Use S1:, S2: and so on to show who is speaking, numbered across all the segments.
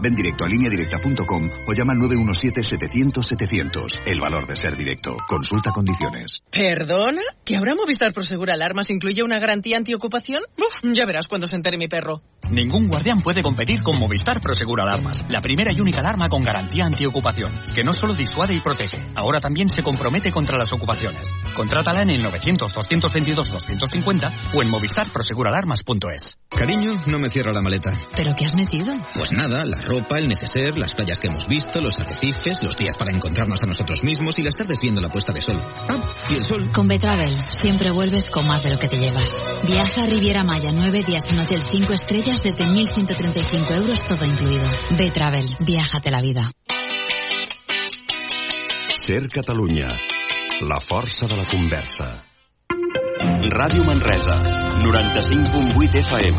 S1: Ven directo a lineadirecta.com o llama al 917-700-700. El valor de ser directo. Consulta condiciones.
S2: ¿Perdona? ¿Que ahora Movistar Prosegur Alarmas incluye una garantía antiocupación? Uf, ya verás cuando se entere mi perro.
S3: Ningún guardián puede competir con Movistar Prosegur Alarmas, la primera y única alarma con garantía antiocupación, que no solo disuade y protege, ahora también se compromete contra las ocupaciones. Contrátala en el 900-222-250 o en movistarproseguralarmas.es.
S4: Cariño, no me cierra la maleta.
S5: ¿Pero qué has metido?
S4: Pues nada, la ropa, el neceser, las playas que hemos visto, los arrecifes, los días para encontrarnos a nosotros mismos y las tardes viendo la puesta de sol. Ah, y el sol.
S5: Con Betravel siempre vuelves con más de lo que te llevas. Viaja a Riviera Maya nueve días en hotel 5 estrellas desde 1.135 euros todo incluido. Betravel, viájate la vida.
S6: Ser Catalunya. La força de la conversa. Ràdio Manresa, 95.8 FM,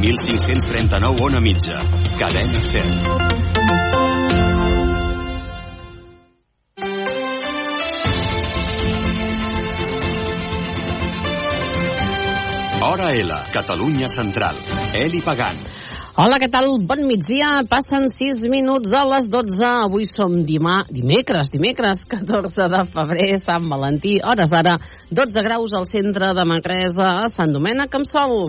S6: 1539 on a mitja, cadena 100. Hora L, Catalunya Central. Eli Pagant.
S7: Hola, què tal? Bon migdia. Passen 6 minuts a les 12. Avui som dimà, dimecres, dimecres, 14 de febrer, Sant Valentí. Hores ara, 12 graus al centre de Manresa, a Sant Domènec amb sol.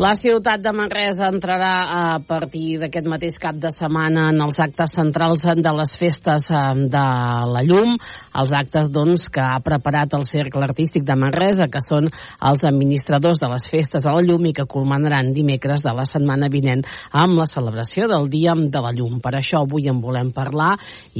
S7: La ciutat de Manresa entrarà a partir d'aquest mateix cap de setmana en els actes centrals de les festes eh, de la llum, els actes doncs, que ha preparat el Cercle Artístic de Manresa, que són els administradors de les festes de la llum i que culminaran dimecres de la setmana vinent amb la celebració del Dia de la Llum. Per això avui en volem parlar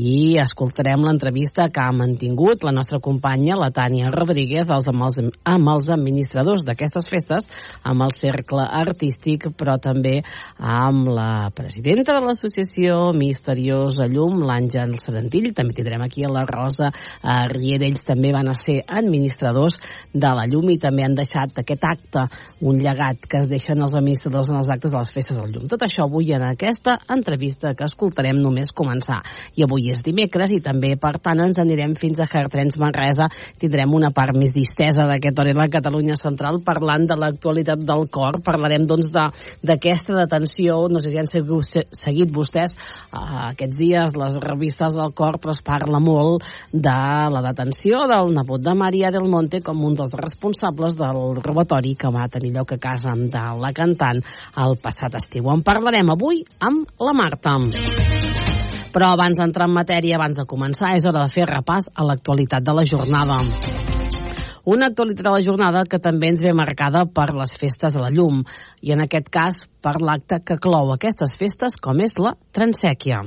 S7: i escoltarem l'entrevista que ha mantingut la nostra companya, la Tània Rodríguez, amb, els, amb els administradors d'aquestes festes, amb el Cercle artístic, però també amb la presidenta de l'associació Misteriosa Llum, l'Àngel Serentill. També tindrem aquí a la Rosa eh, Riera. Ells també van a ser administradors de la llum i també han deixat aquest acte, un llegat que es deixen els administradors en els actes de les festes del llum. Tot això avui en aquesta entrevista que escoltarem només començar. I avui és dimecres i també, per tant, ens anirem fins a Gertrens Manresa. Tindrem una part més distesa d'aquest hora a la Catalunya Central parlant de l'actualitat del cor, parlarem doncs d'aquesta de, detenció, no sé si han seguit, vostès uh, aquests dies les revistes del cor, però es parla molt de la detenció del nebot de Maria del Monte com un dels responsables del robatori que va tenir lloc a casa de la cantant el passat estiu. En parlarem avui amb la Marta. Però abans d'entrar en matèria, abans de començar, és hora de fer repàs a l'actualitat de la jornada. Una actualitat de la jornada que també ens ve marcada per les festes de la llum i en aquest cas per l'acte que clou aquestes festes com és la transèquia.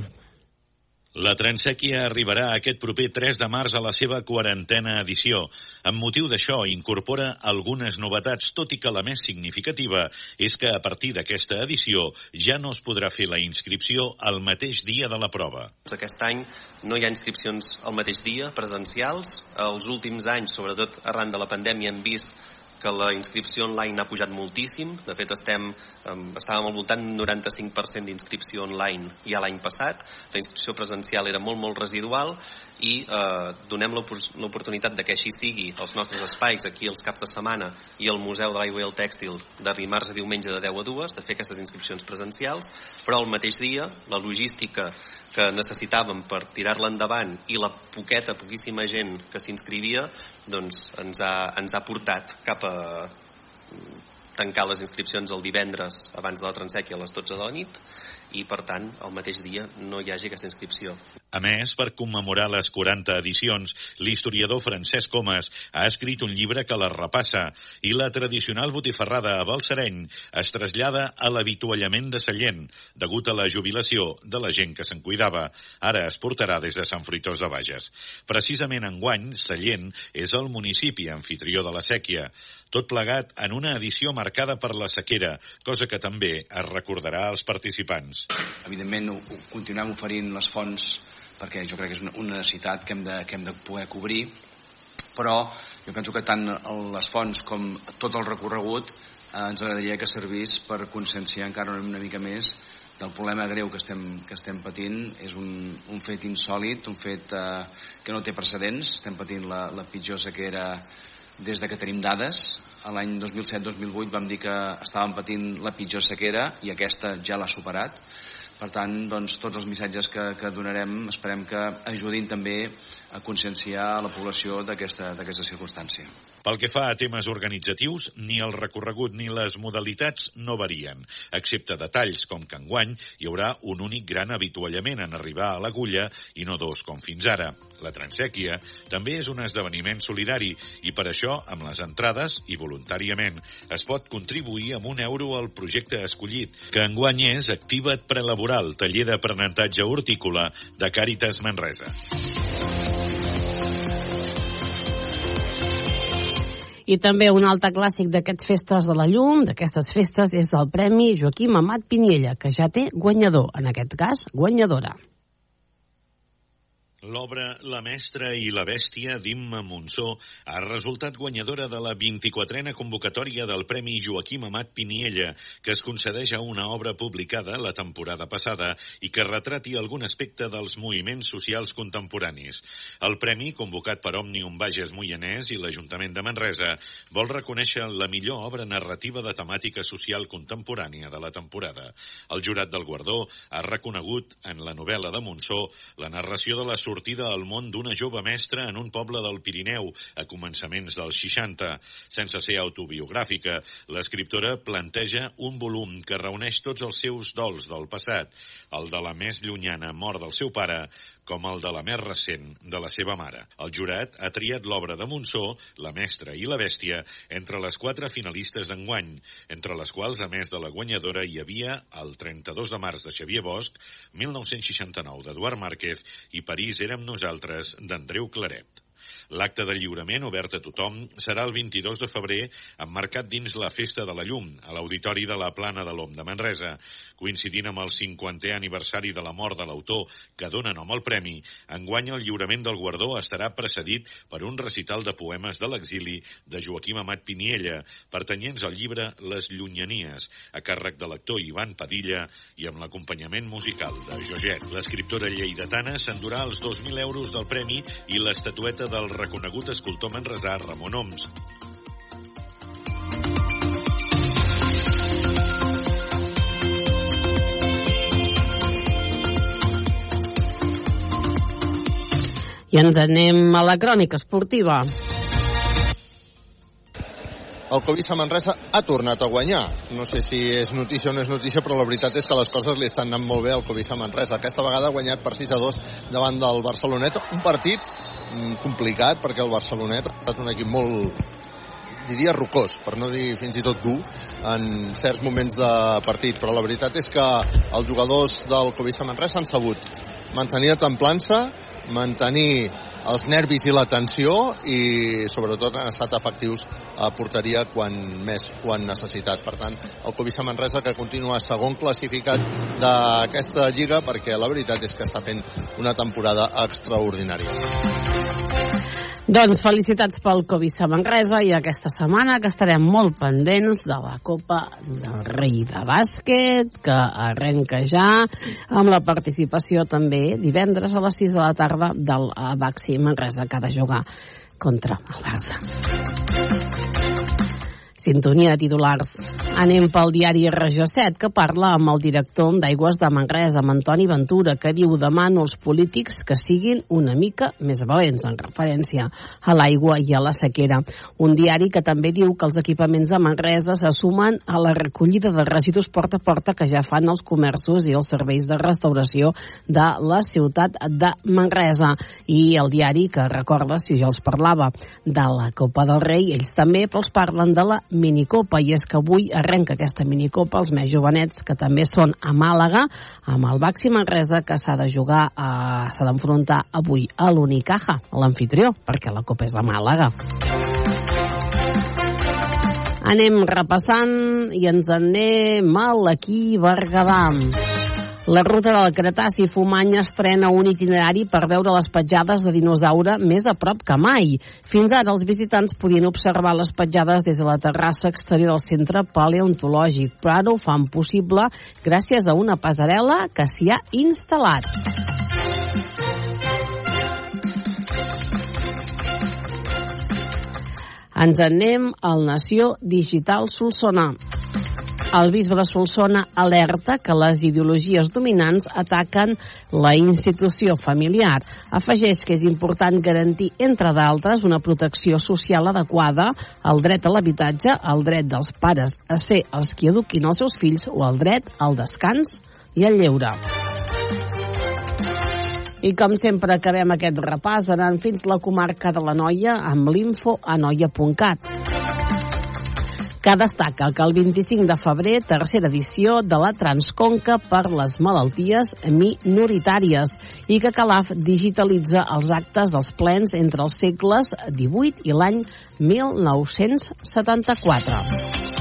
S8: La Transèquia arribarà aquest proper 3 de març a la seva quarantena edició. Amb motiu d'això, incorpora algunes novetats, tot i que la més significativa és que a partir d'aquesta edició ja no es podrà fer la inscripció el mateix dia de la prova.
S9: Aquest any no hi ha inscripcions el mateix dia, presencials. Els últims anys, sobretot arran de la pandèmia, han vist que la inscripció online ha pujat moltíssim. De fet, estem, estàvem al voltant d'un 95% d'inscripció online ja l'any passat. La inscripció presencial era molt, molt residual i eh, donem l'oportunitat de que així sigui els nostres espais aquí els caps de setmana i el Museu de l'Aigua i el Tèxtil de dimarts a diumenge de 10 a 2 de fer aquestes inscripcions presencials però el mateix dia la logística que necessitàvem per tirar-la endavant i la poqueta, poquíssima gent que s'inscrivia doncs ens ha, ens ha portat cap a tancar les inscripcions el divendres abans de la transèquia a les 12 de la nit i per tant el mateix dia no hi hagi aquesta inscripció.
S8: A més, per commemorar les 40 edicions, l'historiador Francesc Comas ha escrit un llibre que les repassa i la tradicional botifarrada a Balsareny es trasllada a l'avituallament de Sallent, degut a la jubilació de la gent que se'n cuidava. Ara es portarà des de Sant Fruitós de Bages. Precisament enguany, Sallent és el municipi anfitrió de la sèquia. Tot plegat en una edició marcada per la sequera, cosa que també es recordarà als participants.
S10: Evidentment, continuem oferint les fonts perquè jo crec que és una, una necessitat que hem, de, que hem de poder cobrir, però jo penso que tant les fonts com tot el recorregut eh, ens agradaria que servís per conscienciar encara una mica més del problema greu que estem, que estem patint és un, un fet insòlid, un fet eh, que no té precedents. Estem patint la, la pitjor sequera des de que tenim dades. L'any 2007-2008 vam dir que estàvem patint la pitjor sequera i aquesta ja l'ha superat. Per tant, doncs, tots els missatges que, que donarem esperem que ajudin també a conscienciar la població d'aquesta circumstància.
S8: Pel que fa a temes organitzatius, ni el recorregut ni les modalitats no varien, excepte detalls com que enguany hi haurà un únic gran avituallament en arribar a l'agulla i no dos com fins ara. La transèquia també és un esdeveniment solidari i per això, amb les entrades i voluntàriament, es pot contribuir amb un euro al projecte escollit, que enguany és Activa't Prelaboral, taller d'aprenentatge hortícola de Càritas Manresa.
S7: I també un altre clàssic d'aquests festes de la llum, d'aquestes festes, és el Premi Joaquim Amat Piniella, que ja té guanyador, en aquest cas, guanyadora.
S8: L'obra La mestra i la bèstia d'Imma Monsó ha resultat guanyadora de la 24a convocatòria del Premi Joaquim Amat Piniella, que es concedeix a una obra publicada la temporada passada i que retrati algun aspecte dels moviments socials contemporanis. El premi, convocat per Òmnium Bages Moianès i l'Ajuntament de Manresa, vol reconèixer la millor obra narrativa de temàtica social contemporània de la temporada. El jurat del guardó ha reconegut en la novel·la de Monsó la narració de la sortida al món d'una jove mestra en un poble del Pirineu a començaments dels 60. Sense ser autobiogràfica, l'escriptora planteja un volum que reuneix tots els seus dols del passat, el de la més llunyana mort del seu pare, com el de la més recent de la seva mare. El jurat ha triat l'obra de Monsó, La mestra i la bèstia, entre les quatre finalistes d'enguany, entre les quals, a més de la guanyadora, hi havia el 32 de març de Xavier Bosch, 1969 d'Eduard Márquez i París érem nosaltres d'Andreu Claret. L'acte de lliurament, obert a tothom, serà el 22 de febrer, emmarcat dins la Festa de la Llum, a l'Auditori de la Plana de l'Om de Manresa. Coincidint amb el 50è aniversari de la mort de l'autor que dona nom al premi, enguany el lliurament del guardó estarà precedit per un recital de poemes de l'exili de Joaquim Amat Piniella, pertanyents al llibre Les Llunyanies, a càrrec de l'actor Ivan Padilla i amb l'acompanyament musical de Joget. L'escriptora lleidatana s'endurà els 2.000 euros del premi i l'estatueta del reconegut escultor manresà Ramon Oms.
S7: I ens anem a la crònica esportiva.
S11: El Covisa Manresa ha tornat a guanyar. No sé si és notícia o no és notícia, però la veritat és que les coses li estan anant molt bé al Covisa Manresa. Aquesta vegada ha guanyat per 6 a 2 davant del Barcelonet. Un partit complicat perquè el Barcelonet ha estat un equip molt diria rocós, per no dir fins i tot dur en certs moments de partit, però la veritat és que els jugadors del Covisa Manresa han sabut mantenir la templança, mantenir els nervis i la tensió i sobretot han estat efectius a porteria quan més ho han necessitat. Per tant, el Covisa Manresa que continua segon classificat d'aquesta lliga perquè la veritat és que està fent una temporada extraordinària.
S7: Doncs felicitats pel Covisa Manresa i aquesta setmana que estarem molt pendents de la Copa del Rei de Bàsquet que arrenca ja amb la participació també divendres a les 6 de la tarda del Baxi Manresa que ha de jugar contra el Barça. Sintonia de titulars. Anem pel diari Regió 7, que parla amb el director d'Aigües de Manresa, amb Antoni Ventura, que diu demano als polítics que siguin una mica més valents, en referència a l'aigua i a la sequera. Un diari que també diu que els equipaments de Manresa se sumen a la recollida de residus porta a porta que ja fan els comerços i els serveis de restauració de la ciutat de Manresa. I el diari que recorda, si jo els parlava, de la Copa del Rei, ells també, els parlen de la minicopa i és que avui arrenca aquesta minicopa els més jovenets que també són a Màlaga amb el Baxi Manresa que s'ha de jugar eh, s'ha d'enfrontar avui a l'Unicaja, l'anfitrió, perquè la copa és a Màlaga. Anem repassant i ens anem a l'equí Berguedà. La ruta del Cretaci Fumany estrena un itinerari per veure les petjades de dinosaure més a prop que mai. Fins ara els visitants podien observar les petjades des de la terrassa exterior del centre paleontològic, però ara ho fan possible gràcies a una passarel·la que s'hi ha instal·lat. Ens anem al Nació Digital Solsona. El bisbe de Solsona alerta que les ideologies dominants ataquen la institució familiar. Afegeix que és important garantir, entre d'altres, una protecció social adequada, el dret a l'habitatge, el dret dels pares a ser els qui eduquin els seus fills o el dret al descans i al lleure. I com sempre acabem aquest repàs anant fins la comarca de la Noia amb l'info a noia.cat que destaca que el 25 de febrer, tercera edició de la Transconca per les malalties minoritàries i que Calaf digitalitza els actes dels plens entre els segles XVIII i l'any 1974.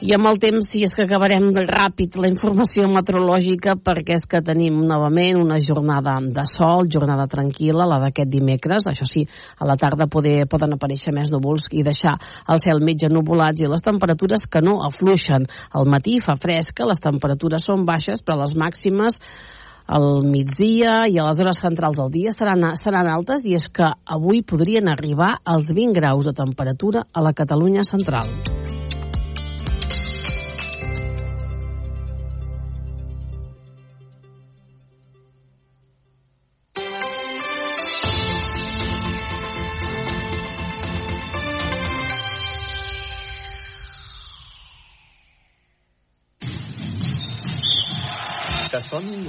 S7: I amb el temps, si és que acabarem ràpid la informació meteorològica, perquè és que tenim novament una jornada de sol, jornada tranquil·la, la d'aquest dimecres. Això sí, a la tarda poder, poden aparèixer més núvols i deixar el cel mig ennuvolats i les temperatures que no afluixen. Al matí fa fresca, les temperatures són baixes, però les màximes al migdia i a les hores centrals del dia seran, seran altes i és que avui podrien arribar als 20 graus de temperatura a la Catalunya central.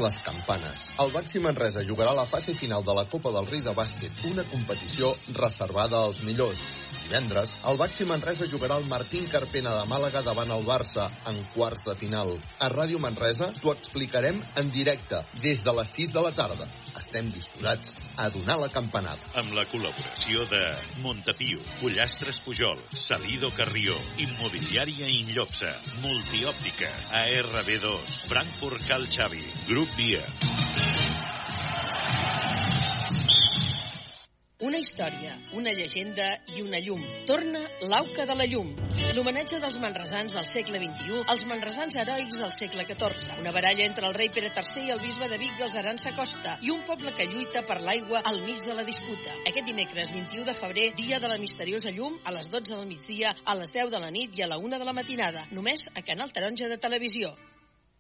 S11: Les campanes. El Baxi Manresa jugarà la fase final de la Copa del Rei de Bàsquet, una competició reservada als millors. Divendres, el Baxi Manresa jugarà el Martín Carpena de Màlaga davant el Barça en quarts de final. A Ràdio Manresa t'ho explicarem en directe des de les 6 de la tarda. Estem disposats a donar la campanada.
S8: Amb la col·laboració de Montepio, Pollastres Pujol, Salido Carrió, Immobiliària Inllopsa, Multiòptica, ARB2, Frankfurt Cal Xavi, Grup Via.
S2: Una història, una llegenda i una llum. Torna l'Auca de la Llum. L'homenatge dels manresans del segle XXI als manresans heroics del segle XIV. Una baralla entre el rei Pere III i el bisbe de Vic dels Arança Costa i un poble que lluita per l'aigua al mig de la disputa. Aquest dimecres 21 de febrer, dia de la misteriosa llum, a les 12 del migdia, a les 10 de la nit i a la 1 de la matinada. Només a Canal Taronja de Televisió.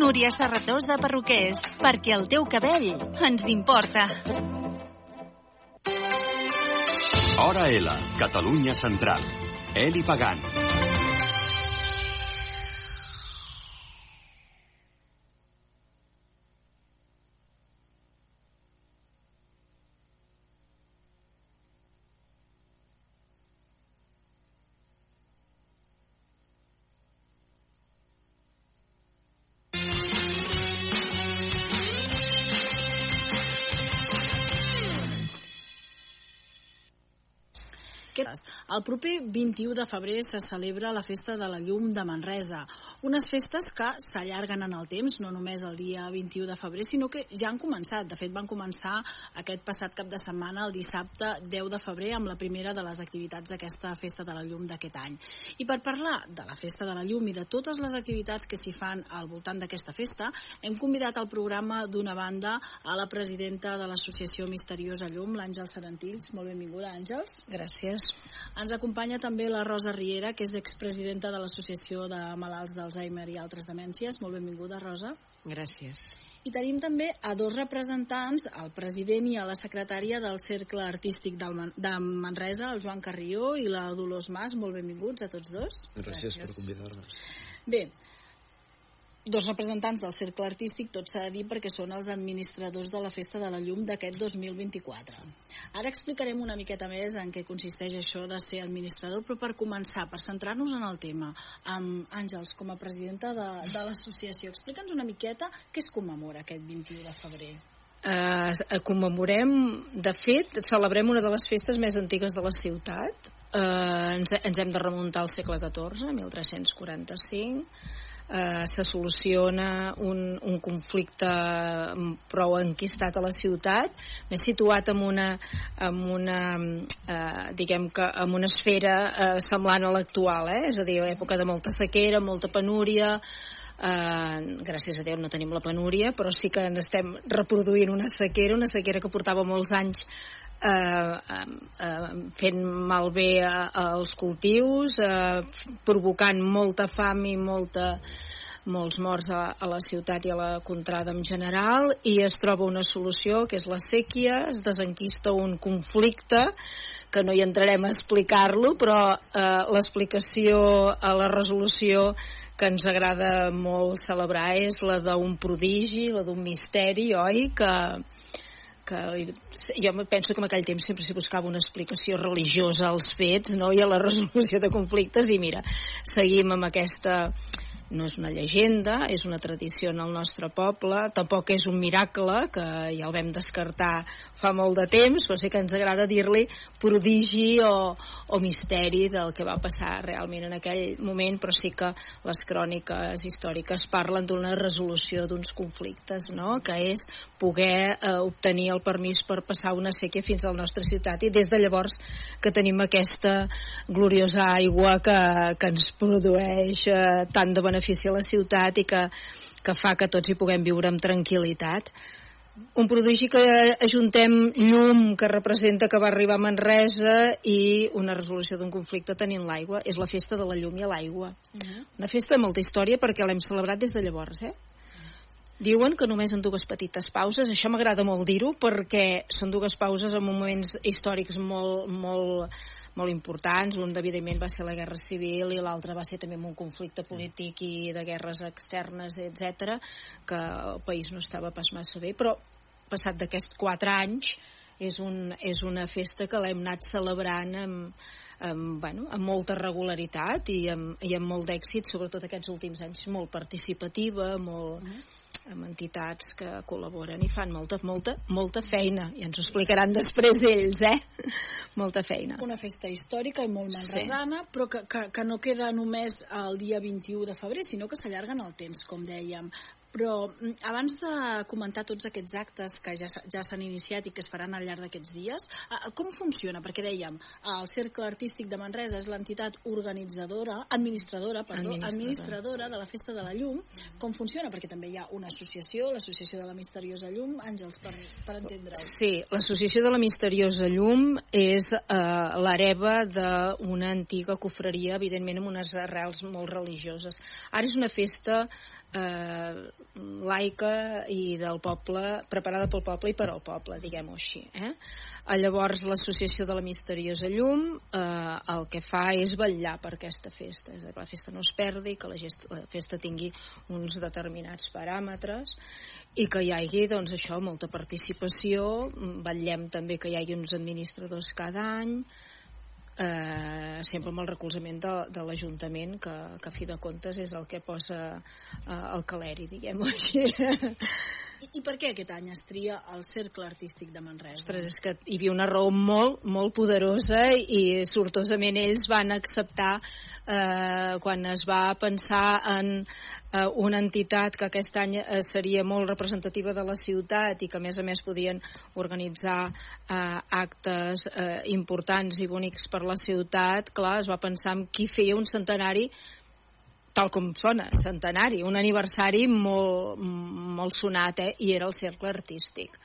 S12: Núria Serratós de Perruquers, perquè el teu cabell ens importa.
S6: Hora L, Catalunya Central. Eli Pagant.
S13: El proper 21 de febrer se celebra la Festa de la Llum de Manresa. Unes festes que s'allarguen en el temps, no només el dia 21 de febrer, sinó que ja han començat. De fet, van començar aquest passat cap de setmana, el dissabte 10 de febrer, amb la primera de les activitats d'aquesta Festa de la Llum d'aquest any. I per parlar de la Festa de la Llum i de totes les activitats que s'hi fan al voltant d'aquesta festa, hem convidat al programa d'una banda a la presidenta de l'Associació Misteriosa Llum, l'Àngels Sarantills. Molt benvinguda, Àngels.
S2: Gràcies.
S13: Ens acompanya també la Rosa Riera, que és expresidenta de l'Associació de Malalts d'Alzheimer i altres demències. Molt benvinguda, Rosa.
S2: Gràcies.
S13: I tenim també a dos representants, el president i a la secretària del Cercle Artístic de Manresa, el Joan Carrió i la Dolors Mas. Molt benvinguts a tots dos.
S14: Gràcies, Gràcies. per convidar-nos.
S13: Bé, dos representants del Cercle Artístic, tot s'ha de dir perquè són els administradors de la Festa de la Llum d'aquest 2024. Ara explicarem una miqueta més en què consisteix això de ser administrador, però per començar, per centrar-nos en el tema, amb Àngels, com a presidenta de, de l'associació, explica'ns una miqueta què es commemora aquest 21 de febrer.
S15: Uh, commemorem, de fet, celebrem una de les festes més antigues de la ciutat,
S14: eh, ens, ens hem de remuntar al segle XIV, 1345, eh, se soluciona un, un conflicte prou enquistat a la ciutat, més situat en una, en una eh, diguem que en una esfera eh, semblant a l'actual, eh? és a dir, època de molta sequera, molta penúria, Uh, gràcies a Déu no tenim la penúria, però sí que estem reproduint una sequera, una sequera que portava molts anys eh, eh, fent malbé als cultius, eh, provocant molta fam i molta, molts morts a, a la ciutat i a la contrada en general i es troba una solució que és la sèquia, es desenquista un conflicte que no hi entrarem a explicar-lo, però eh, l'explicació a la resolució que ens agrada molt celebrar és la d'un prodigi, la d'un misteri, oi? Que, que jo penso que en aquell temps sempre s'hi buscava una explicació religiosa als fets no? i a la resolució de conflictes i mira, seguim amb aquesta no és una llegenda, és una tradició en el nostre poble, tampoc és un miracle, que ja el vam descartar fa molt de temps, però sí que ens agrada dir-li prodigi o, o misteri del que va passar realment en aquell moment, però sí que les cròniques històriques parlen d'una resolució d'uns conflictes, no? que és poder eh, obtenir el permís per passar una sèquia fins a la nostra ciutat i des de llavors que tenim aquesta gloriosa aigua que, que ens produeix eh, tant de benefici a la ciutat i que, que fa que tots hi puguem viure amb tranquil·litat un prodigi que ajuntem llum que representa que va arribar a Manresa i una resolució d'un conflicte tenint l'aigua. És la festa de la llum i l'aigua. Uh -huh. Una festa de molta història perquè l'hem celebrat des de llavors, eh? Diuen que només en dues petites pauses, això m'agrada molt dir-ho perquè són dues pauses en moments històrics molt, molt, molt importants. Un, evidentment, va ser la Guerra Civil i l'altre va ser també un conflicte polític i de guerres externes, etc que el país no estava pas massa bé, però passat d'aquests quatre anys és, un, és una festa que l'hem anat celebrant amb, amb, bueno, amb molta regularitat i amb, i amb molt d'èxit, sobretot aquests últims anys, molt participativa, molt, mm -hmm amb entitats que col·laboren i fan molta, molta, molta feina i ens ho explicaran després ells, eh? molta feina.
S13: Una festa històrica i molt manresana, sí. però que, que, que no queda només el dia 21 de febrer, sinó que s'allarga en el temps, com dèiem. Però mm, abans de comentar tots aquests actes que ja, ja s'han iniciat i que es faran al llarg d'aquests dies, com funciona? Perquè dèiem, el Cercle Artístic de Manresa és l'entitat organitzadora, administradora, perdó, administradora. administradora de la Festa de la Llum. Com funciona? Perquè també hi ha una associació, l'Associació de la Misteriosa Llum. Àngels, per, per entendre-ho.
S14: Sí, l'Associació de la Misteriosa Llum és eh, l'hereva d'una antiga cofreria, evidentment amb unes arrels molt religioses. Ara és una festa eh, laica i del poble, preparada pel poble i per al poble, diguem-ho així. Eh? Llavors l'associació de la misteriosa llum eh, el que fa és vetllar per aquesta festa, és a dir, que la festa no es perdi, que la, gesta, la festa tingui uns determinats paràmetres i que hi hagi doncs, això molta participació, vetllem també que hi hagi uns administradors cada any, eh, sempre amb el recolzament de, de l'Ajuntament que, que a fi de comptes és el que posa eh, el caleri, diguem-ho així
S13: I, per què aquest any es tria el Cercle Artístic de Manresa?
S14: Ostres, és que hi havia una raó molt, molt poderosa i sortosament ells van acceptar eh, quan es va pensar en eh, una entitat que aquest any eh, seria molt representativa de la ciutat i que a més a més podien organitzar eh, actes eh, importants i bonics per la ciutat, clar, es va pensar en qui feia un centenari tal com sona, centenari, un aniversari molt, molt sonat, eh? i era el Cercle Artístic.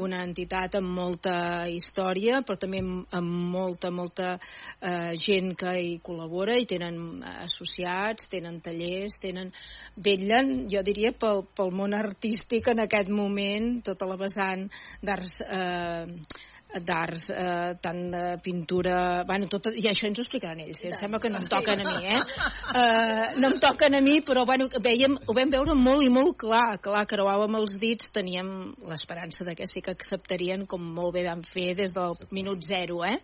S14: Una entitat amb molta història, però també amb, molta, molta eh, gent que hi col·labora, i tenen associats, tenen tallers, tenen... vetllen, jo diria, pel, pel món artístic en aquest moment, tota la vessant d'arts... Eh, d'arts, eh, tant de pintura... Bueno, tot, I això ens ho explicaran ells, eh? sembla que no em toquen a mi, eh? eh no em toquen a mi, però bueno, veiem, ho vam veure molt i molt clar, clar, creuàvem els dits, teníem l'esperança de que sí que acceptarien, com molt bé vam fer des del minut zero, eh?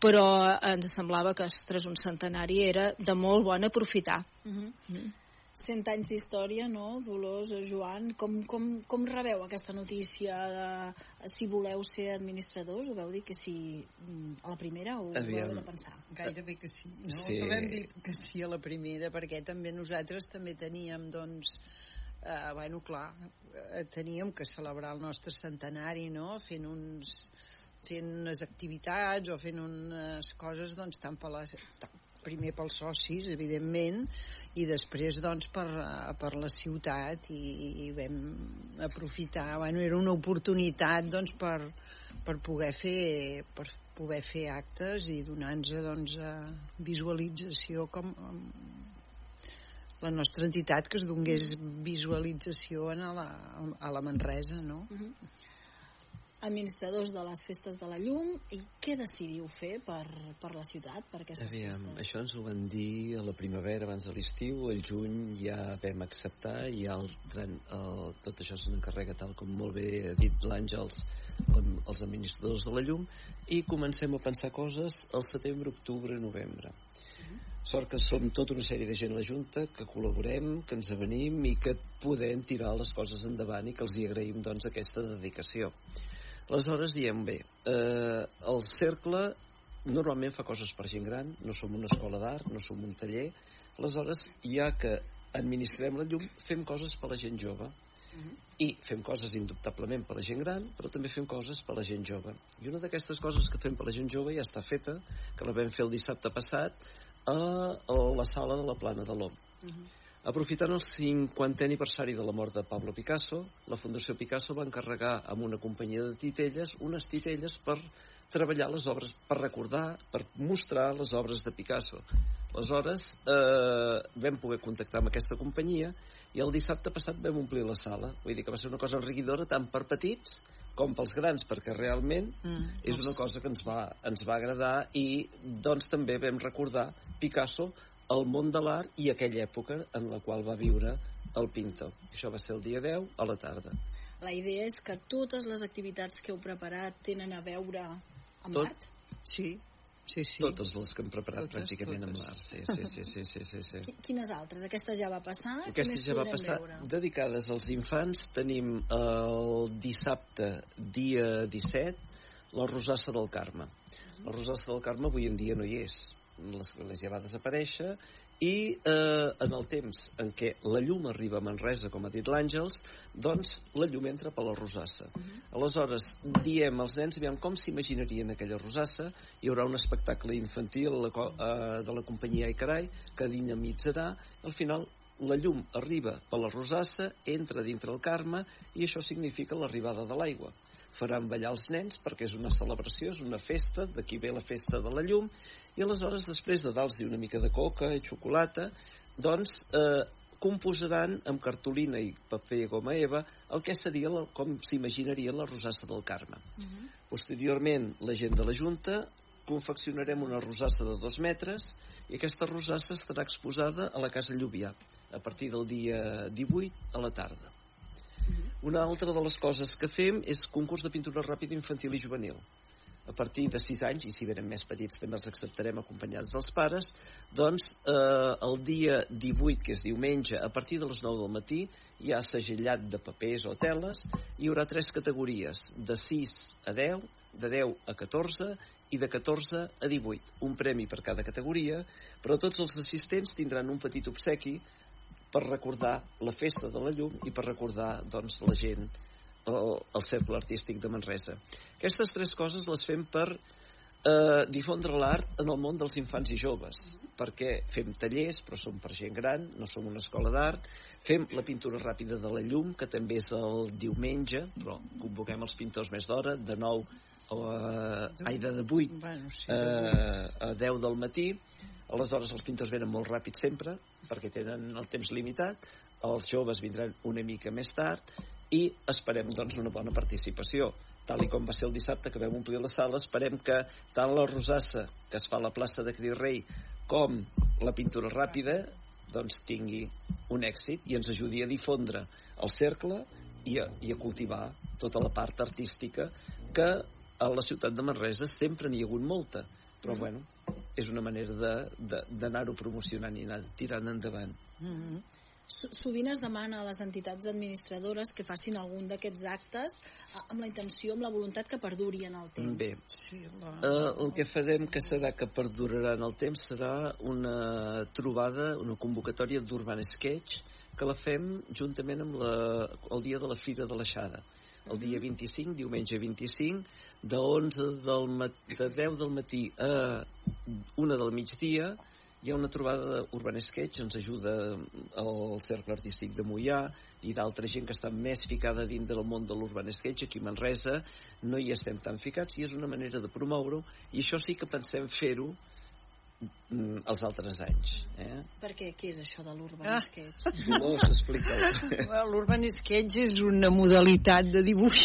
S14: però ens semblava que, ostres, un centenari era de molt bon aprofitar. Uh -huh. mm.
S13: 100 anys d'història, no? Dolors, Joan, com, com, com rebeu aquesta notícia de si voleu ser administradors? Ho veu dir que sí mm, a la primera o
S15: Aviam.
S13: ho heu de pensar?
S15: Gairebé que sí, no?
S13: Sí.
S15: Sí. Vam dir que sí a la primera, perquè també nosaltres també teníem, doncs, eh, bueno, clar, eh, teníem que celebrar el nostre centenari, no?, fent uns fent unes activitats o fent unes coses, doncs, tant per la, tant, primer pels socis, evidentment, i després, doncs, per, eh, per la ciutat i, i vam aprofitar, bueno, era una oportunitat, doncs, per, per poder fer per poder fer actes i donar-nos doncs, a visualització com la nostra entitat que es donés visualització a la, a la Manresa, no?
S13: Uh -huh. Administradors de les festes de la llum i què decidiu fer per, per la ciutat, per aquestes
S16: Aviam,
S13: festes?
S16: això ens ho van dir a la primavera abans de l'estiu, el juny ja vam acceptar i el, el, el, tot això se n'encarrega tal com molt bé ha dit l'Àngels els administradors de la llum i comencem a pensar coses al setembre, octubre, novembre. Sort que som tota una sèrie de gent a la Junta que col·laborem, que ens avenim i que podem tirar les coses endavant i que els hi agraïm doncs aquesta dedicació aleshores diem bé eh, el cercle normalment fa coses per gent gran no som una escola d'art, no som un taller. Aleshores ja que administrem la llum fem coses per la gent jove. I fem coses indubtablement per la gent gran però també fem coses per la gent jove. I una d'aquestes coses que fem per la gent jove ja està feta que la vam fer el dissabte passat a, la sala de la Plana de l'OM Aprofitant el 50è aniversari de la mort de Pablo Picasso, la Fundació Picasso va encarregar amb una companyia de titelles unes titelles per treballar les obres, per recordar, per mostrar les obres de Picasso. Aleshores, eh, vam poder contactar amb aquesta companyia i el dissabte passat vam omplir la sala. Vull dir que va ser una cosa enriquidora tant per petits com pels grans, perquè realment
S15: Mm,
S16: és una cosa que ens va, ens va agradar i doncs també vam recordar Picasso el món de l'art i aquella època en la qual va viure el pintor. Això va ser el dia 10 a la tarda.
S13: La idea és que totes les activitats que heu preparat tenen a veure amb
S16: Tot-
S13: l'art?
S15: Sí, sí, sí.
S16: Totes les que hem preparat
S15: Totes,
S16: pràcticament amb
S15: totes.
S16: l'art. Sí, sí, sí, sí, sí, sí, sí.
S13: Qui- Quines altres? Aquesta ja va passar?
S16: Aquesta ja va passar.
S13: veure?
S16: Dedicades als infants tenim el dissabte, dia 17, la Rosassa del Carme. La Rosassa del Carme avui en dia no hi és. L'església va desaparèixer i eh, en el temps en què la llum arriba a Manresa, com ha dit l'Àngels, doncs la llum entra per la Rosassa. Aleshores, diem als nens, aviam com s'imaginarien aquella Rosassa, hi haurà un espectacle infantil la, eh, de la companyia Icarai que dinamitzarà, al final la llum arriba per la Rosassa, entra dintre el Carme i això significa l'arribada de l'aigua. Faran ballar els nens perquè és una celebració, és una festa, d'aquí ve la festa de la llum, i aleshores després de dar-los una mica de coca i xocolata, doncs eh, composaran amb cartolina i paper goma eva el que seria la, com s'imaginaria la rosassa del Carme. Posteriorment, la gent de la Junta confeccionarem una rosassa de dos metres i aquesta rosassa estarà exposada a la Casa Lluvià a partir del dia 18 a la tarda. Una altra de les coses que fem és concurs de pintura ràpida infantil i juvenil. A partir de 6 anys, i si venen més petits també els acceptarem acompanyats dels pares, doncs eh, el dia 18, que és diumenge, a partir de les 9 del matí, hi ha segellat de papers o teles, hi haurà tres categories, de 6 a 10, de 10 a 14 i de 14 a 18. Un premi per cada categoria, però tots els assistents tindran un petit obsequi per recordar la festa de la llum i per recordar doncs, la gent el, el cercle artístic de Manresa. Aquestes tres coses les fem per eh, difondre l'art en el món dels infants i joves, perquè fem tallers, però som per gent gran, no som una escola d'art, fem la pintura ràpida de la llum, que també és el diumenge, però convoquem els pintors més d'hora, de 9 a, ai, de 8
S15: bueno, sí,
S16: eh, a 10 del matí, aleshores els pintors venen molt ràpid sempre, perquè tenen el temps limitat, els joves vindran una mica més tard, i esperem doncs una bona participació. Tal i com va ser el dissabte que vam omplir la sala esperem que tant la rosassa que es fa a la plaça de Cri Rei com la pintura ràpida doncs tingui un èxit i ens ajudi a difondre el cercle i a, i a cultivar tota la part artística que a la ciutat de Manresa sempre n'hi ha hagut molta però bueno, és una manera de- de- d'anar-ho promocionant i anar tirant endavant
S15: Mm -hmm.
S13: Sovint es demana a les entitats administradores que facin algun d'aquests actes amb la intenció, amb la voluntat que perduri en el temps.
S16: Bé,
S13: sí, la...
S16: uh, el que farem que serà que perdurarà en el temps serà una trobada, una convocatòria d'Urban Sketch que la fem juntament amb la, el dia de la Fira de l'Aixada el dia 25, diumenge 25, de 11 del de 10 del matí a 1 del migdia, hi ha una trobada d'Urban Sketch, ens ajuda el Cercle Artístic de Mollà i d'altra gent que està més ficada dins del món de l'Urban Sketch, aquí a Manresa. No hi estem tan ficats i és una manera de promoure-ho. I això sí que pensem fer-ho els altres anys. Eh?
S13: Per què? Què és això de l'Urban
S17: Ah.
S13: Sketch?
S16: No s'explica.
S17: Well, L'Urban Sketch és una modalitat de dibuix,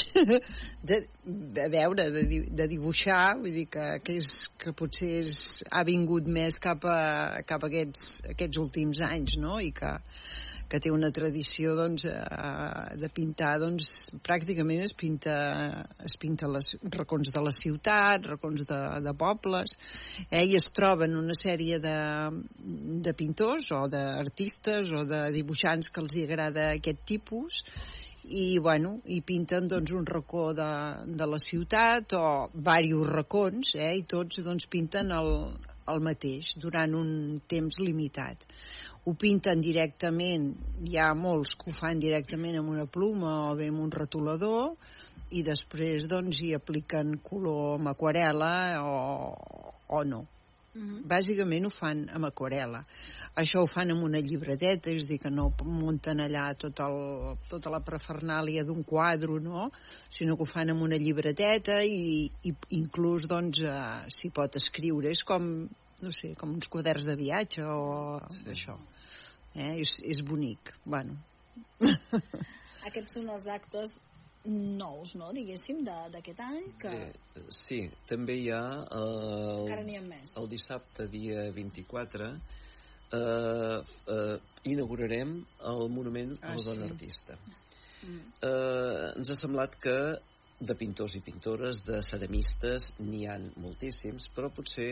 S17: de, de veure, de, de dibuixar, vull dir que, que, és, que potser és, ha vingut més cap a, cap a aquests, aquests últims anys, no? I que, que té una tradició doncs, eh, de pintar doncs, pràcticament es pinta, es pinta les racons de la ciutat, racons de, de pobles eh, i es troben una sèrie de, de pintors o d'artistes o de dibuixants que els hi agrada aquest tipus i, bueno, i pinten doncs, un racó de, de la ciutat o diversos racons eh, i tots doncs, pinten el, el mateix durant un temps limitat ho pinten directament, hi ha molts que ho fan directament amb una pluma o bé amb un retolador i després doncs hi apliquen color amb aquarela o, o no. Bàsicament ho fan amb aquarela. Això ho fan amb una llibreteta, és a dir, que no munten allà tot el, tota la prefernàlia d'un quadre, no? sinó que ho fan amb una llibreteta i, i inclús doncs, eh, s'hi pot escriure. És com, no sé, com uns quaderns de viatge o sí. això. Eh? És, és bonic. Bueno,
S13: Aquests són els actes nous, no?, diguéssim, de- d'aquest any, que
S16: Eh, sí, també hi ha el,
S13: encara n'hi ha més.
S16: el dissabte, dia 24, eh, eh, inaugurarem el monument a
S17: Ah,
S16: la dona
S17: sí.
S16: artista.
S13: Mm.
S16: Eh, ens ha semblat que de pintors i pintores, de ceramistes, n'hi han moltíssims, però potser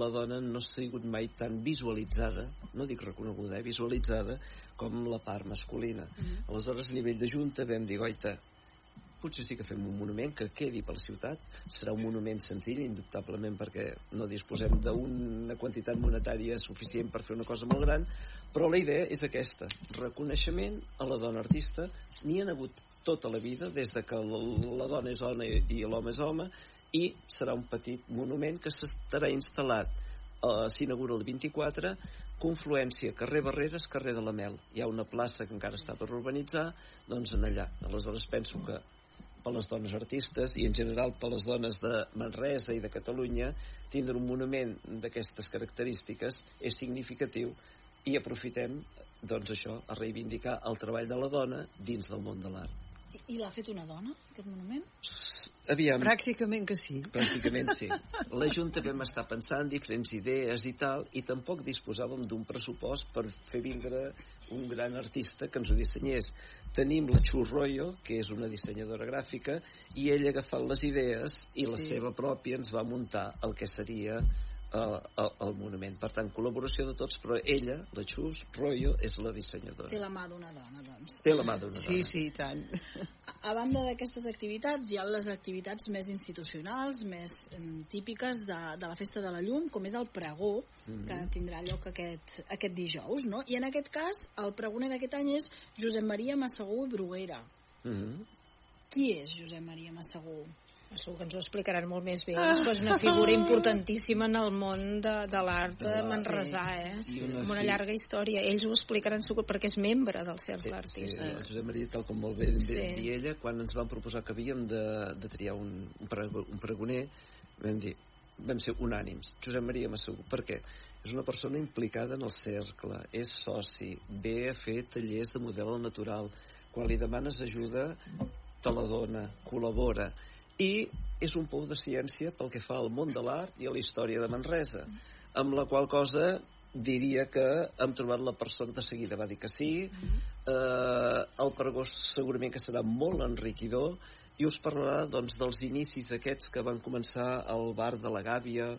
S16: la dona no ha sigut mai tan visualitzada, no dic reconeguda, eh, visualitzada, com la part masculina.
S13: Mm.
S16: Aleshores, a nivell de Junta vam dir, goita, potser sí que fem un monument que quedi per la ciutat, serà un monument senzill, indubtablement perquè no disposem d'una quantitat monetària suficient per fer una cosa molt gran, però la idea és aquesta, reconeixement a la dona artista, n'hi han hagut tota la vida, des de que la dona és dona i l'home és home, i serà un petit monument que s'estarà instal·lat. Eh, s'inaugura el 24 confluència carrer Barreres, carrer de la Mel. Hi ha una plaça que encara està per urbanitzar doncs en allà, aleshores penso que per les dones artistes i en general per les dones de Manresa i de Catalunya tindre un monument d'aquestes característiques és significatiu i aprofitem doncs això, a reivindicar el treball de la dona dins del món de l'art
S13: I, i l'ha fet una dona, aquest monument?
S16: Aviam.
S17: Pràcticament que sí.
S16: Pràcticament sí. La Junta vam estar pensant diferents idees i tal, i tampoc disposàvem d'un pressupost per fer vindre un gran artista que ens ho dissenyés. Tenim la Xus Royo, que és una dissenyadora gràfica, i ella ha agafat les idees i la
S17: Sí.
S16: seva pròpia ens va muntar el que seria eh, el, el monument. Per tant, col·laboració de tots, però ella, la Xus Royo, és la dissenyadora.
S13: Té la mà d'una dona, doncs.
S16: Té la mà d'una
S17: Sí,
S16: dona.
S17: sí, i tant.
S13: A banda d'aquestes activitats, hi ha les activitats més institucionals, més em, típiques de, de la Festa de la Llum, com és el pregó,
S16: Mhm.
S13: que tindrà lloc aquest, aquest dijous, no? I en aquest cas, el pregoner d'aquest any és Josep Maria Massagú Bruguera.
S16: Mhm.
S13: Qui és Josep Maria Massagú?
S14: Segur que ens ho explicaran molt més bé. Ah. És una figura importantíssima en el món de, de l'art de manresà, eh?
S16: Sí, una
S14: Amb una
S16: fi-
S14: llarga història. Ells ho explicaran segur perquè és membre del cercle
S16: Sí,
S14: artista.
S16: el Josep Maria, tal com molt bé sí.
S14: Sí.
S16: dir ella, quan ens van proposar que havíem de, de triar un, un, un pregoner, vam dir, vam ser unànims. Josep Maria Massagú, per què? És una persona implicada en el cercle, és soci, ve a fer tallers de model al natural. Quan li demanes ajuda, te la dona, col·labora. I és un pou de ciència pel que fa al món de l'art i a la història de Manresa, amb la qual cosa diria que hem trobat la persona de seguida. Va dir que sí. Eh, el pregó segurament que serà molt enriquidor i us parlarà doncs, dels inicis aquests que van començar al bar de la Gàbia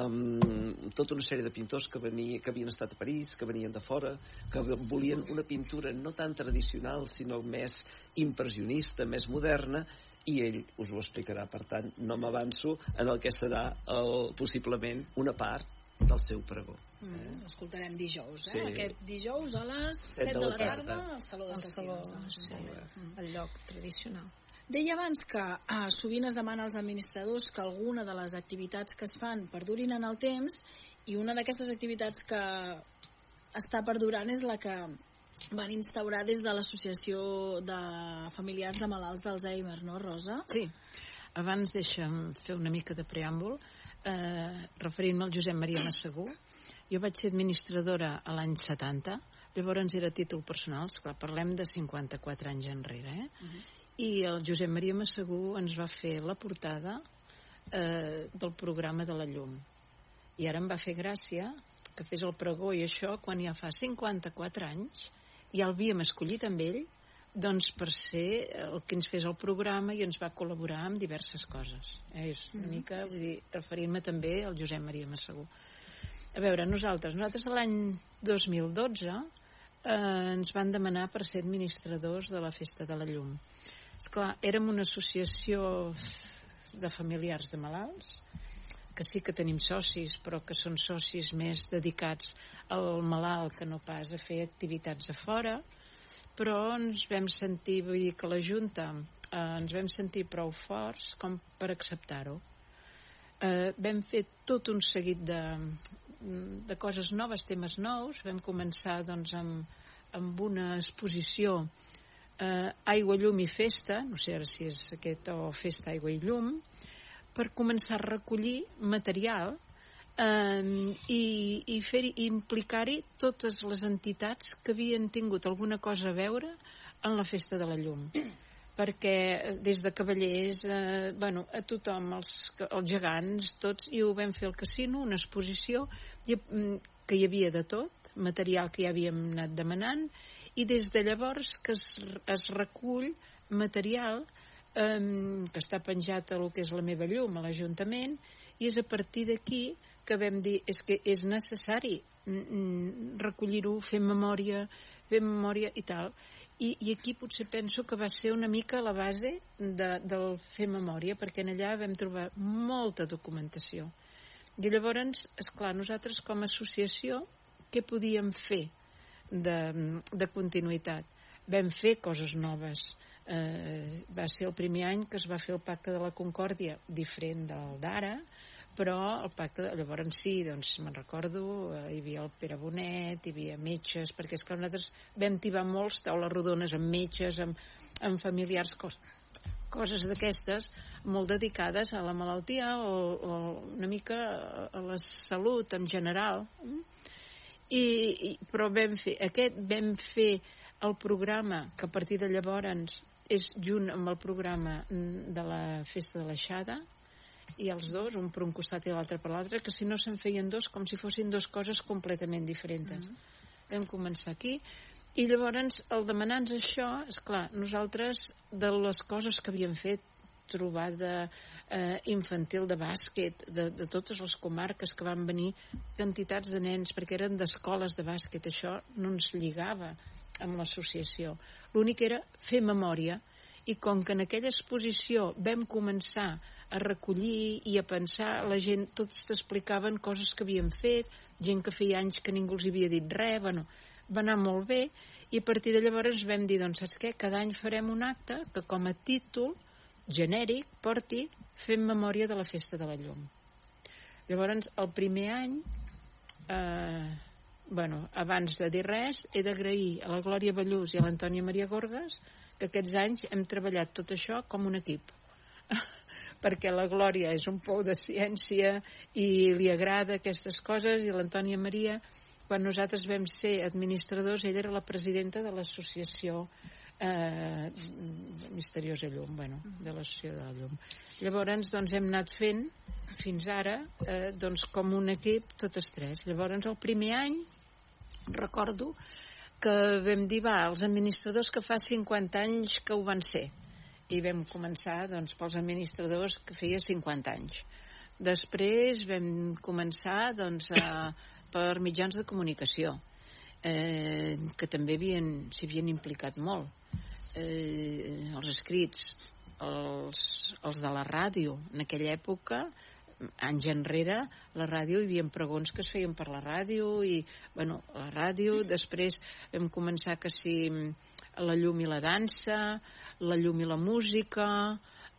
S16: amb tota una sèrie de pintors que, venia, que havien estat a París, que venien de fora, que volien una pintura no tan tradicional, sinó més impressionista, més moderna, i ell us ho explicarà. Per tant, no m'avanço en el que serà el, possiblement una part del seu pregó.
S13: Mm, escoltarem dijous, eh?
S16: Sí.
S13: Aquest dijous a les 7 de la tarda al Saló de Sessions.
S14: sí, el lloc tradicional.
S13: Deia abans que eh, sovint es demana als administradors que alguna de les activitats que es fan perdurin en el temps i una d'aquestes activitats que està perdurant és la que van instaurar des de l'Associació de Familiars de Malalts d'Alzheimer, no, Rosa?
S15: Sí. Abans deixa'm fer una mica de preàmbul. Eh, referint-me al Josep Maria Massagú, jo vaig ser administradora a l'any 70, llavors era títol personal, esclar, parlem de 54 anys enrere, eh? Uh -huh. I el Josep Maria Massagú ens va fer la portada eh, del programa de la llum. I ara em va fer gràcia que fes el pregó i això quan ja fa 54 anys ja l'havíem escollit amb ell doncs per ser el que ens fes el programa i ens va col·laborar amb diverses coses. Eh? És una
S14: Mhm,
S15: mica,
S14: sí,
S15: vull dir, referint-me també al Josep Maria Massagú. A veure, nosaltres, nosaltres l'any 2012 eh, ens van demanar per ser administradors de la Festa de la Llum. És clar, érem una associació de familiars de malalts, que sí que tenim socis, però que són socis més dedicats al malalt que no pas a fer activitats a fora, però ens vam sentir, vull dir que la Junta eh, ens vam sentir prou forts com per acceptar-ho. Eh, vam fer tot un seguit de, de coses noves, temes nous. Vam començar doncs, amb, amb una exposició eh, Aigua, Llum i Festa, no sé ara si és aquest o Festa, Aigua i Llum, per començar a recollir material eh, i, i fer implicar-hi totes les entitats que havien tingut alguna cosa a veure en la Festa de la Llum. Perquè des de cavallers eh, bueno, a tothom, els, els gegants tots, i ho vam fer al casino una exposició i, mm, que hi havia de tot material que ja havíem anat demanant i des de llavors que es, es recull material eh, que està penjat a lo que és la meva llum a l'Ajuntament i és a partir d'aquí que vam dir és que és necessari mm, mm, recollir-ho, fer memòria fer memòria i tal. I, i aquí potser penso que va ser una mica la base de, del fer memòria perquè en allà vam trobar molta documentació. I llavors, és clar, nosaltres com a associació què podíem fer de, de continuïtat? Vam fer coses noves eh, va ser el primer any que es va fer el pacte de la Concòrdia diferent del d'ara però el pacte, de, llavors sí, doncs me'n recordo, eh, hi havia el Pere Bonet, hi havia metges, perquè és que nosaltres vam tibar molts taules rodones amb metges, amb, amb familiars, cos, coses d'aquestes molt dedicades a la malaltia o, o una mica a la salut en general. I, i, però vam fer, aquest vam fer el programa que a partir de llavors és junt amb el programa de la Festa de l'Aixada, i els dos, un per un costat i l'altre per l'altre, que si no se'n feien dos com si fossin dues coses completament diferents. Mm -hmm. Vam començar aquí i llavors el demanar-nos això, és clar, nosaltres de les coses que havíem fet trobada eh, infantil de bàsquet de, de totes les comarques que van venir quantitats de nens perquè eren d'escoles de bàsquet això no ens lligava amb l'associació l'únic era fer memòria i com que en aquella exposició vam començar a recollir i a pensar, la gent tots t'explicaven coses que havien fet, gent que feia anys que ningú els havia dit res, bueno, va anar molt bé, i a partir de llavors vam dir, doncs saps què, cada any farem un acte que com a títol genèric porti fent memòria de la Festa de la Llum. Llavors, el primer any, eh, bueno, abans de dir res, he d'agrair a la Glòria Ballús i a l'Antònia Maria Gorgas que aquests anys hem treballat tot això com un equip. Perquè la Glòria és un pou de ciència i li agrada aquestes coses i l'Antònia Maria quan nosaltres vam ser administradors ella era la presidenta de l'associació eh, Misteriosa Llum bueno, de l'associació de la Llum. Llavors doncs hem anat fent fins ara eh, doncs com un equip totes tres. Llavors el primer any recordo que vam dir va, els administradors que fa 50 anys que ho van ser. I vam començar doncs, pels administradors que feia 50 anys. Després vam començar doncs, a, per mitjans de comunicació, eh, que també s'hi havien implicat molt. Eh, els escrits, els, els de la ràdio, en aquella època, anys enrere, la ràdio hi havia pregons que es feien per la ràdio i, bueno, la ràdio, després vam començar que si la llum i la dansa, la llum i la música,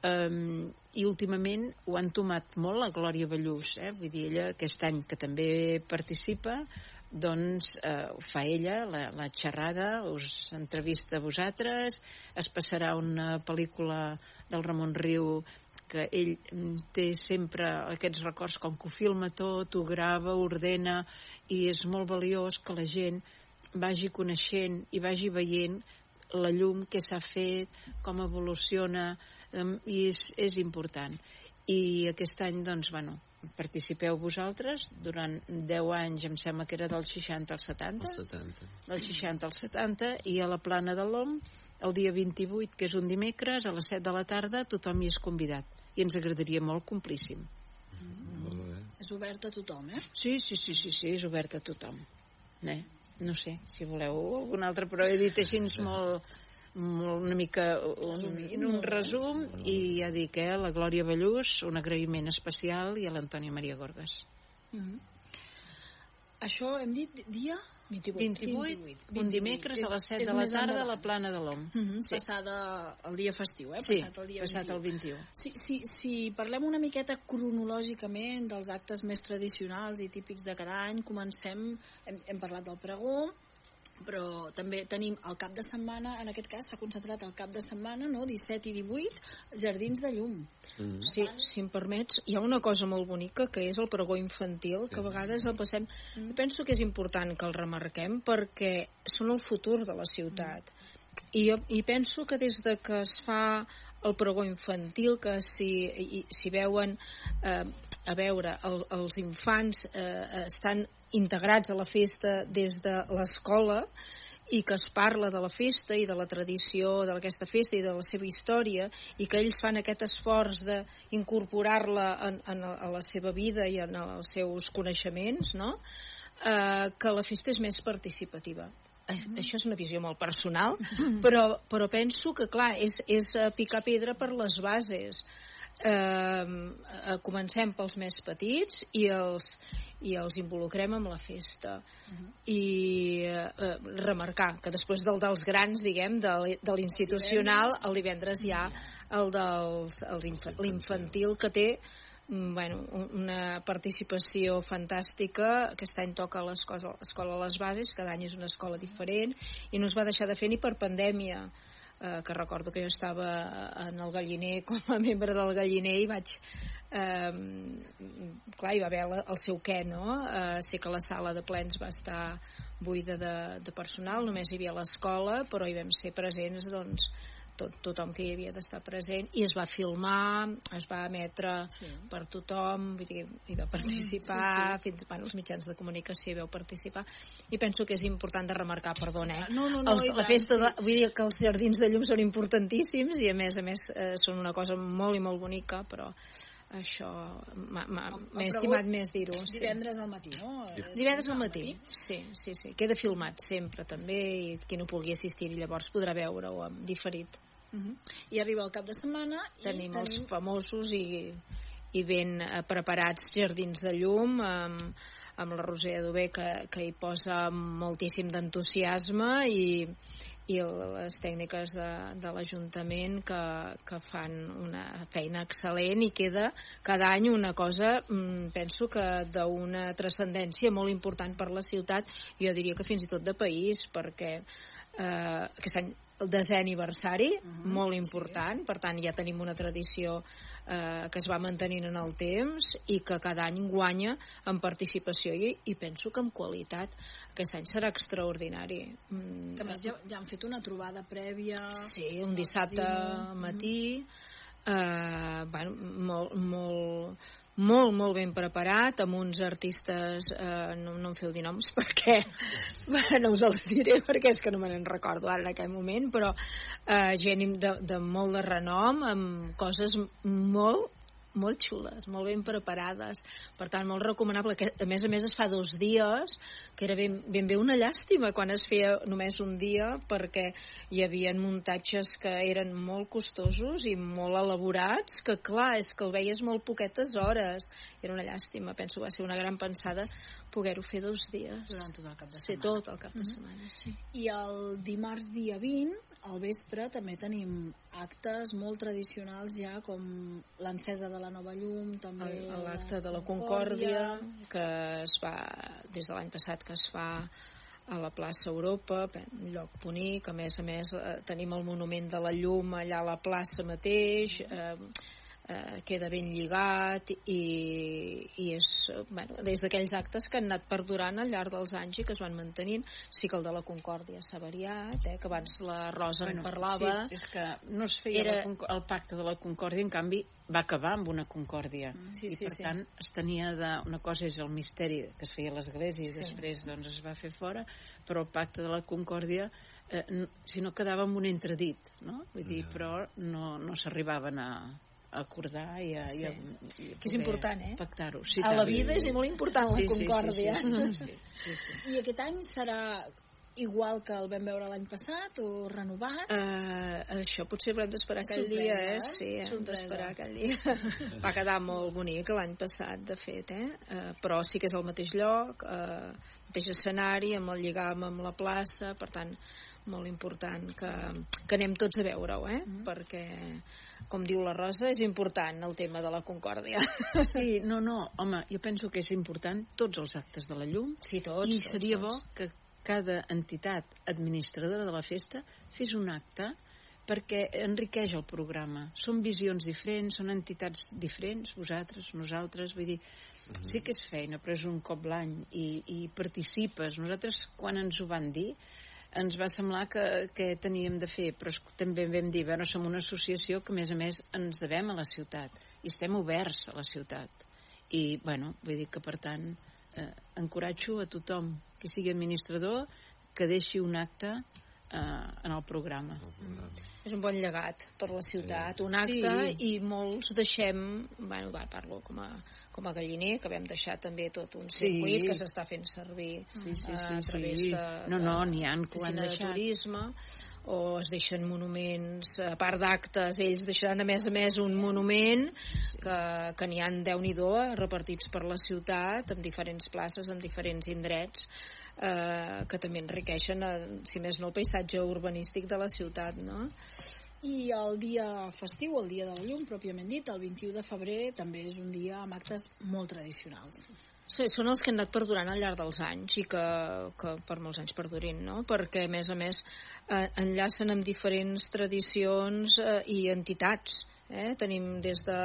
S15: um, i últimament ho han tomat molt la Glòria Ballús, eh? vull dir, ella aquest any que també participa, doncs eh, ho fa ella, la, la xerrada, us entrevista a vosaltres, es passarà una pel·lícula del Ramon Riu que ell té sempre aquests records com que ho filma tot, ho grava, ho ordena i és molt valiós que la gent vagi coneixent i vagi veient la llum que s'ha fet, com evoluciona i és, és important i aquest any doncs bueno participeu vosaltres durant 10 anys em sembla que era del 60 al 70,
S16: el 70.
S15: del 60 al 70 i a la plana de l'OM el dia 28 que és un dimecres a les 7 de la tarda tothom hi és convidat i ens agradaria molt complíssim
S16: mm.
S13: és obert a tothom eh?
S15: sí, sí, sí, sí, sí és obert a tothom eh? no sé, si voleu algun altre però he dit així molt una mica un, un resum i ja dic, eh, la Glòria Ballús un agraïment especial i a l'Antònia Maria Gorgas
S13: mm -hmm. això hem dit dia
S15: 28, 28, 28, un dimecres a les 7 és, de la tarda a la plana de l'OM.
S13: Mm -hmm, sí. Passada el dia festiu, eh?
S15: Sí,
S13: passat el dia
S15: passat 21. el 21.
S13: Si, si, si parlem una miqueta cronològicament dels actes més tradicionals i típics de cada any, comencem, hem, hem parlat del pregó, però també tenim el cap de setmana, en aquest cas s'ha concentrat el cap de setmana, no? 17 i 18, Jardins de Llum.
S14: Mm. Sí, si em permets, hi ha una cosa molt bonica que és el pregó infantil, que a vegades el passem... Mm. Penso que és important que el remarquem perquè són el futur de la ciutat. Mm. I, I penso que des de que es fa el pregó infantil, que si, si veuen, eh, a veure, el, els infants eh, estan integrats a la festa des de l'escola i que es parla de la festa i de la tradició d'aquesta festa i de la seva història i que ells fan aquest esforç d'incorporar-la en, en, a la seva vida i en els seus coneixements, no? eh, que la festa és més participativa. Eh, això és una visió molt personal, però, però penso que, clar, és, és picar pedra per les bases. Eh, eh, comencem pels més petits i els, i els involucrem amb la festa. Uh -huh. i eh, remarcar que després del dels grans diguem de, de l'institucional el divendres hi ha el dels l'infantil. que té mm, bueno, una participació fantàstica aquest any toca l'escola a les bases cada any és una escola diferent i no es va deixar de fer ni per pandèmia eh, que recordo que jo estava en el galliner com a membre del galliner i vaig eh, clar, hi va haver el seu què, no? Eh, sé que la sala de plens va estar buida de, de personal, només hi havia l'escola, però hi vam ser presents, doncs, tot, tothom que hi havia d'estar present i es va filmar, es va emetre sí. per tothom, vull dir, hi va participar, sí, sí. fins bueno, els mitjans de comunicació hi vau participar i penso que és important de remarcar, perdona, eh?
S13: No, no, no,
S14: els, la festa, de, vull dir que els jardins de llum són importantíssims i a més a més eh, són una cosa molt i molt bonica, però això m'he estimat més dir-ho
S13: sí. divendres al matí no?
S14: divendres al matí, sí, sí, sí queda filmat sempre també i qui no pugui assistir llavors podrà veure-ho diferit
S13: uh -huh. i arriba el cap de setmana
S14: tenim, i tenim els famosos i, i ben eh, preparats jardins de llum amb, amb la Roser Adober que, que hi posa moltíssim d'entusiasme i, i les tècniques de, de l'Ajuntament que, que fan una feina excel·lent i queda cada any una cosa, mm, penso que d'una transcendència molt important per la ciutat, jo diria que fins i tot de país, perquè eh, aquest any el desè aniversari, uh -huh, molt important, sí. per tant ja tenim una tradició eh, que es va mantenint en el temps i que cada any guanya en participació. I, i penso que en qualitat aquest any serà extraordinari.
S13: Mm, a més ja, ja han fet una trobada prèvia...
S14: Sí, un dissabte matí, eh, bueno, molt, molt, molt, molt ben preparat, amb uns artistes, eh, no, no em feu dir noms perquè no us els diré perquè és que no me n'en recordo ara en aquell moment, però eh, gent de, de molt de renom, amb coses molt molt xules, molt ben preparades, per tant, molt recomanable, que a més a més es fa dos dies, que era ben, ben bé una llàstima quan es feia només un dia, perquè hi havia muntatges que eren molt costosos i molt elaborats, que clar, és que el veies molt poquetes hores, era una llàstima, penso que va ser una gran pensada poder-ho fer dos dies.
S13: Durant tot el cap de
S14: Sí,
S13: setmana.
S14: tot el cap de
S13: Mhm.
S14: setmana, sí.
S13: I el dimarts dia 20, al vespre, també tenim actes molt tradicionals ja, com l'encesa de la nova llum, també...
S14: L'acte de la Concòrdia, que es fa des de l'any passat que es fa a la plaça Europa, un lloc bonic, a més a més eh, tenim el monument de la llum allà a la plaça mateix, eh, eh, queda ben lligat i, i és, bueno, des d'aquells actes que han anat perdurant al llarg dels anys i que es van mantenint. Sí que el de la Concòrdia s'ha variat, eh, que abans la Rosa en parlava.
S15: Sí, és que no es feia
S14: Era-.
S15: Conc- el pacte de la concòrdia, en canvi, va acabar amb una concòrdia.
S14: Sí,
S15: I,
S14: sí,
S15: per
S14: sí.
S15: tant, es tenia de... Una cosa és el misteri que es feia a l'església i
S14: Sí.
S15: després doncs, es va fer fora, però el pacte de la concòrdia eh, si no quedava amb un entredit, no? Vull dir, però no, no s'arribaven a acordar i a, i a,
S14: Sí.
S15: i a
S14: Que és important, eh?
S15: pactar-ho. Sí,
S14: a la vida és molt important la
S15: Sí, sí, sí,
S14: concòrdia.
S15: sí, sí, sí, sí, sí.
S13: I aquest any serà igual que el vam veure l'any passat o renovat?
S14: Uh, això potser haurem d'esperar aquell dia, eh?
S13: eh?
S14: Sí, hem d'esperar aquell dia. Va quedar molt bonic l'any passat, de fet, eh? Uh, però sí que és al mateix lloc, uh, mateix escenari, amb el lligam amb la plaça, per tant, molt important que, que anem tots a veure-ho, eh?
S13: Mm-hmm.
S14: Perquè, com diu la Rosa, és important el tema de la concòrdia.
S15: Sí, no, no, home, jo penso que és important tots els actes de la llum
S14: sí, tots,
S15: i
S14: tots,
S15: seria
S14: tots.
S15: bo que cada entitat administradora de la festa fes un acte perquè enriqueix el programa. Són visions diferents, són entitats diferents, vosaltres, nosaltres, vull dir, sí que és feina, però és un cop l'any i, i participes. Nosaltres, quan ens ho van dir, ens va semblar que, que teníem de fer, però també vam dir, bueno, som una associació que a més a més ens devem a la ciutat i estem oberts a la ciutat. I, bueno, vull dir que per tant eh, encoratjo a tothom que sigui administrador que deixi un acte eh, en el programa.
S14: És un bon llegat per la ciutat, un acte,
S15: Sí.
S14: i molts deixem, bueno, va, parlo com a, com a galliner, que vam deixar també tot un
S15: Sí.
S14: circuit que s'està fent servir
S15: Sí, sí,
S14: eh,
S15: sí,
S14: a través
S15: sí.
S14: de,
S15: No, no,
S14: de
S15: n'hi ha que ho han
S14: de turisme, o es deixen monuments, a part d'actes, ells deixaran a més a més un monument que, que n'hi han déu nhi repartits per la ciutat, en diferents places, en diferents indrets, eh, que també enriqueixen, eh, si més no, el paisatge urbanístic de la ciutat, no?
S13: I el dia festiu, el dia de la llum, pròpiament dit, el 21 de febrer, també és un dia amb actes molt tradicionals.
S14: Sí, són els que han anat perdurant al llarg dels anys i que, que per molts anys perdurin, no? Perquè, a més a més, eh, enllacen amb diferents tradicions eh, i entitats. Eh? Tenim des de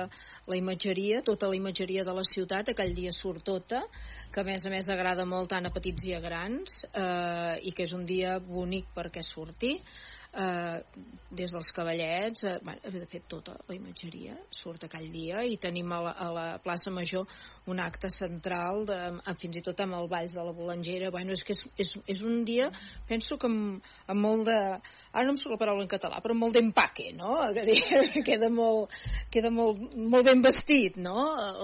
S14: la imatgeria, tota la imatgeria de la ciutat, aquell dia surt tota, que a més a més agrada molt tant a petits i a grans, eh, i que és un dia bonic perquè surti. Eh, des dels cavallets, eh, bueno, de fet tota la imatgeria surt aquell dia i tenim a la, a la plaça Major un acte central de, fins i tot amb el Valls de la Bolangera bueno, és que és, és, és un dia penso que amb, amb molt de ara no em surt la paraula en català, però amb molt d'empaque no? queda, molt, queda molt, molt ben vestit no?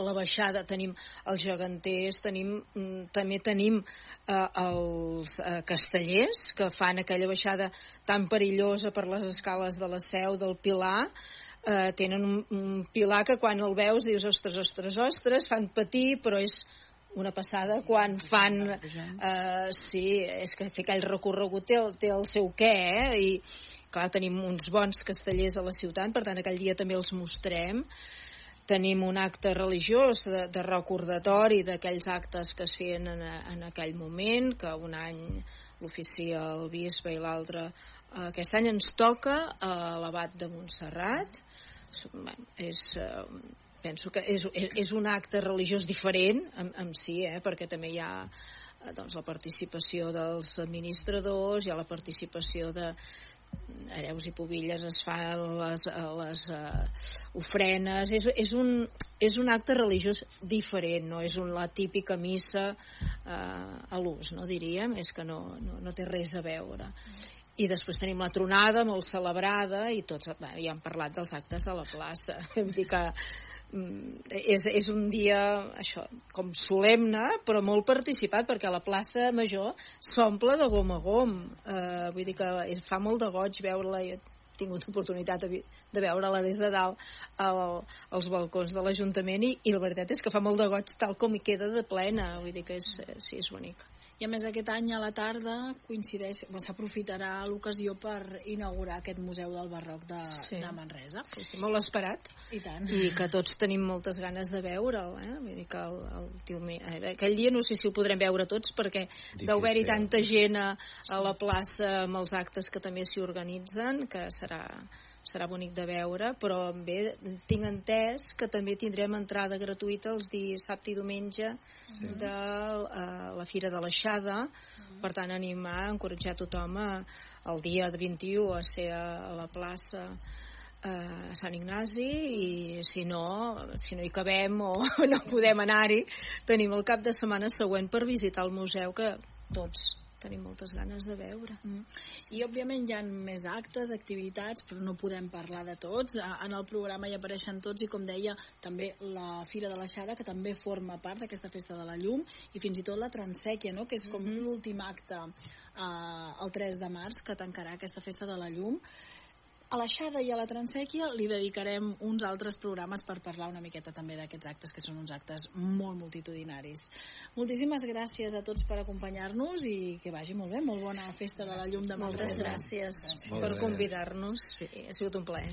S14: la baixada tenim els geganters tenim, mm, també tenim eh, els eh, castellers que fan aquella baixada tan perillosa per les escales de la seu del Pilar. Eh, tenen un, un pilar que quan el veus dius ostres, ostres, ostres, fan patir però és una passada quan fan eh, sí, és que fer aquell recorregut té el, té el seu què eh? i clar, tenim uns bons castellers a la ciutat per tant aquell dia també els mostrem. Tenim un acte religiós de, de recordatori d'aquells actes que es feien en, en aquell moment, que un any l'oficia el bisbe i l'altre aquest any ens toca a l'abat de Montserrat. És, eh, penso que és, és, un acte religiós diferent en, en si, eh, perquè també hi ha eh, doncs, la participació dels administradors, hi ha la participació de, hereus i pobilles es fan les, les uh, ofrenes. És, és, un, és un acte religiós diferent no és un, la típica missa uh, a l'ús no diríem és que no, no, no té res a veure i després tenim la tronada molt celebrada i tots bé, ja han parlat dels actes a la plaça. Vull dir que mm, és, és un dia això, com solemne però molt participat perquè la plaça Major s'omple de gom a gom. Eh, vull dir que és, fa molt de goig veure-la. He tingut oportunitat de, de veure-la des de dalt al, als balcons de l'Ajuntament i, i la veritat és que fa molt de goig tal com hi queda de plena. Vull dir que és, sí, és bonic
S13: i a més aquest any a la tarda coincideix, s'aprofitarà l'ocasió per inaugurar aquest Museu del Barroc de, sí. de Manresa.
S14: Sí, sí, molt esperat.
S13: I tant.
S14: I que tots tenim moltes ganes de veure'l, eh? Vull dir que el, el, el, aquell dia no sé si ho podrem veure tots perquè deu haver-hi tanta gent a, a la plaça amb els actes que també s'hi organitzen que serà serà bonic de veure, però bé, tinc entès que també tindrem entrada gratuïta els dissabte i diumenge sí. de uh, la Fira de l'Aixada, mm. per tant animar, encoratjar tothom a, el dia de 21 a ser a, a la plaça a Sant Ignasi i si no, si no hi cabem o no podem anar-hi, tenim el cap de setmana següent per visitar el museu que tots tenim moltes ganes de veure. Mm.
S13: I, òbviament, hi ha més actes, activitats, però no podem parlar de tots. En el programa hi apareixen tots i, com deia, també la Fira de l'Aixada, que també forma part d'aquesta festa de la llum, i fins i tot la Transèquia, no? que és com mm -hmm. l'últim acte eh, el 3 de març, que tancarà aquesta festa de la llum a l'Aixada i a la Transèquia li dedicarem uns altres programes per parlar una miqueta també d'aquests actes, que són uns actes molt multitudinaris. Moltíssimes gràcies a tots per acompanyar-nos i que vagi molt bé, molt bona festa de la llum de
S14: Moltes gràcies, gràcies per convidar-nos. Sí, ha sigut un plaer.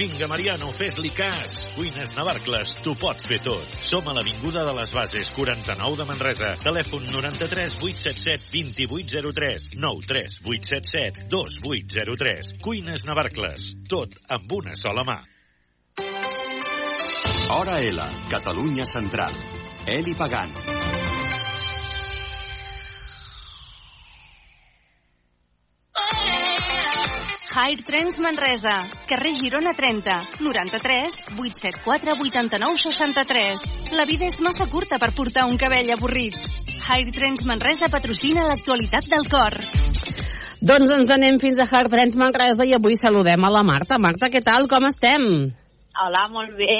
S8: Vinga, Mariano, fes-li cas. Cuines Navarcles, t'ho pot fer tot. Som a l'Avinguda de les Bases, 49 de Manresa. Telèfon 93 877 2803 93 877 2803. Cuines Navarcles, tot amb una sola mà.
S6: Hora L, Catalunya Central. Eli Pagant.
S12: High Trends Manresa, carrer Girona 30, 93 874 89 63. La vida és massa curta per portar un cabell avorrit. High Trends Manresa patrocina l'actualitat del cor.
S7: Doncs ens anem fins a Hard Trends Manresa i avui saludem a la Marta. Marta, què tal? Com estem?
S18: Hola, molt bé.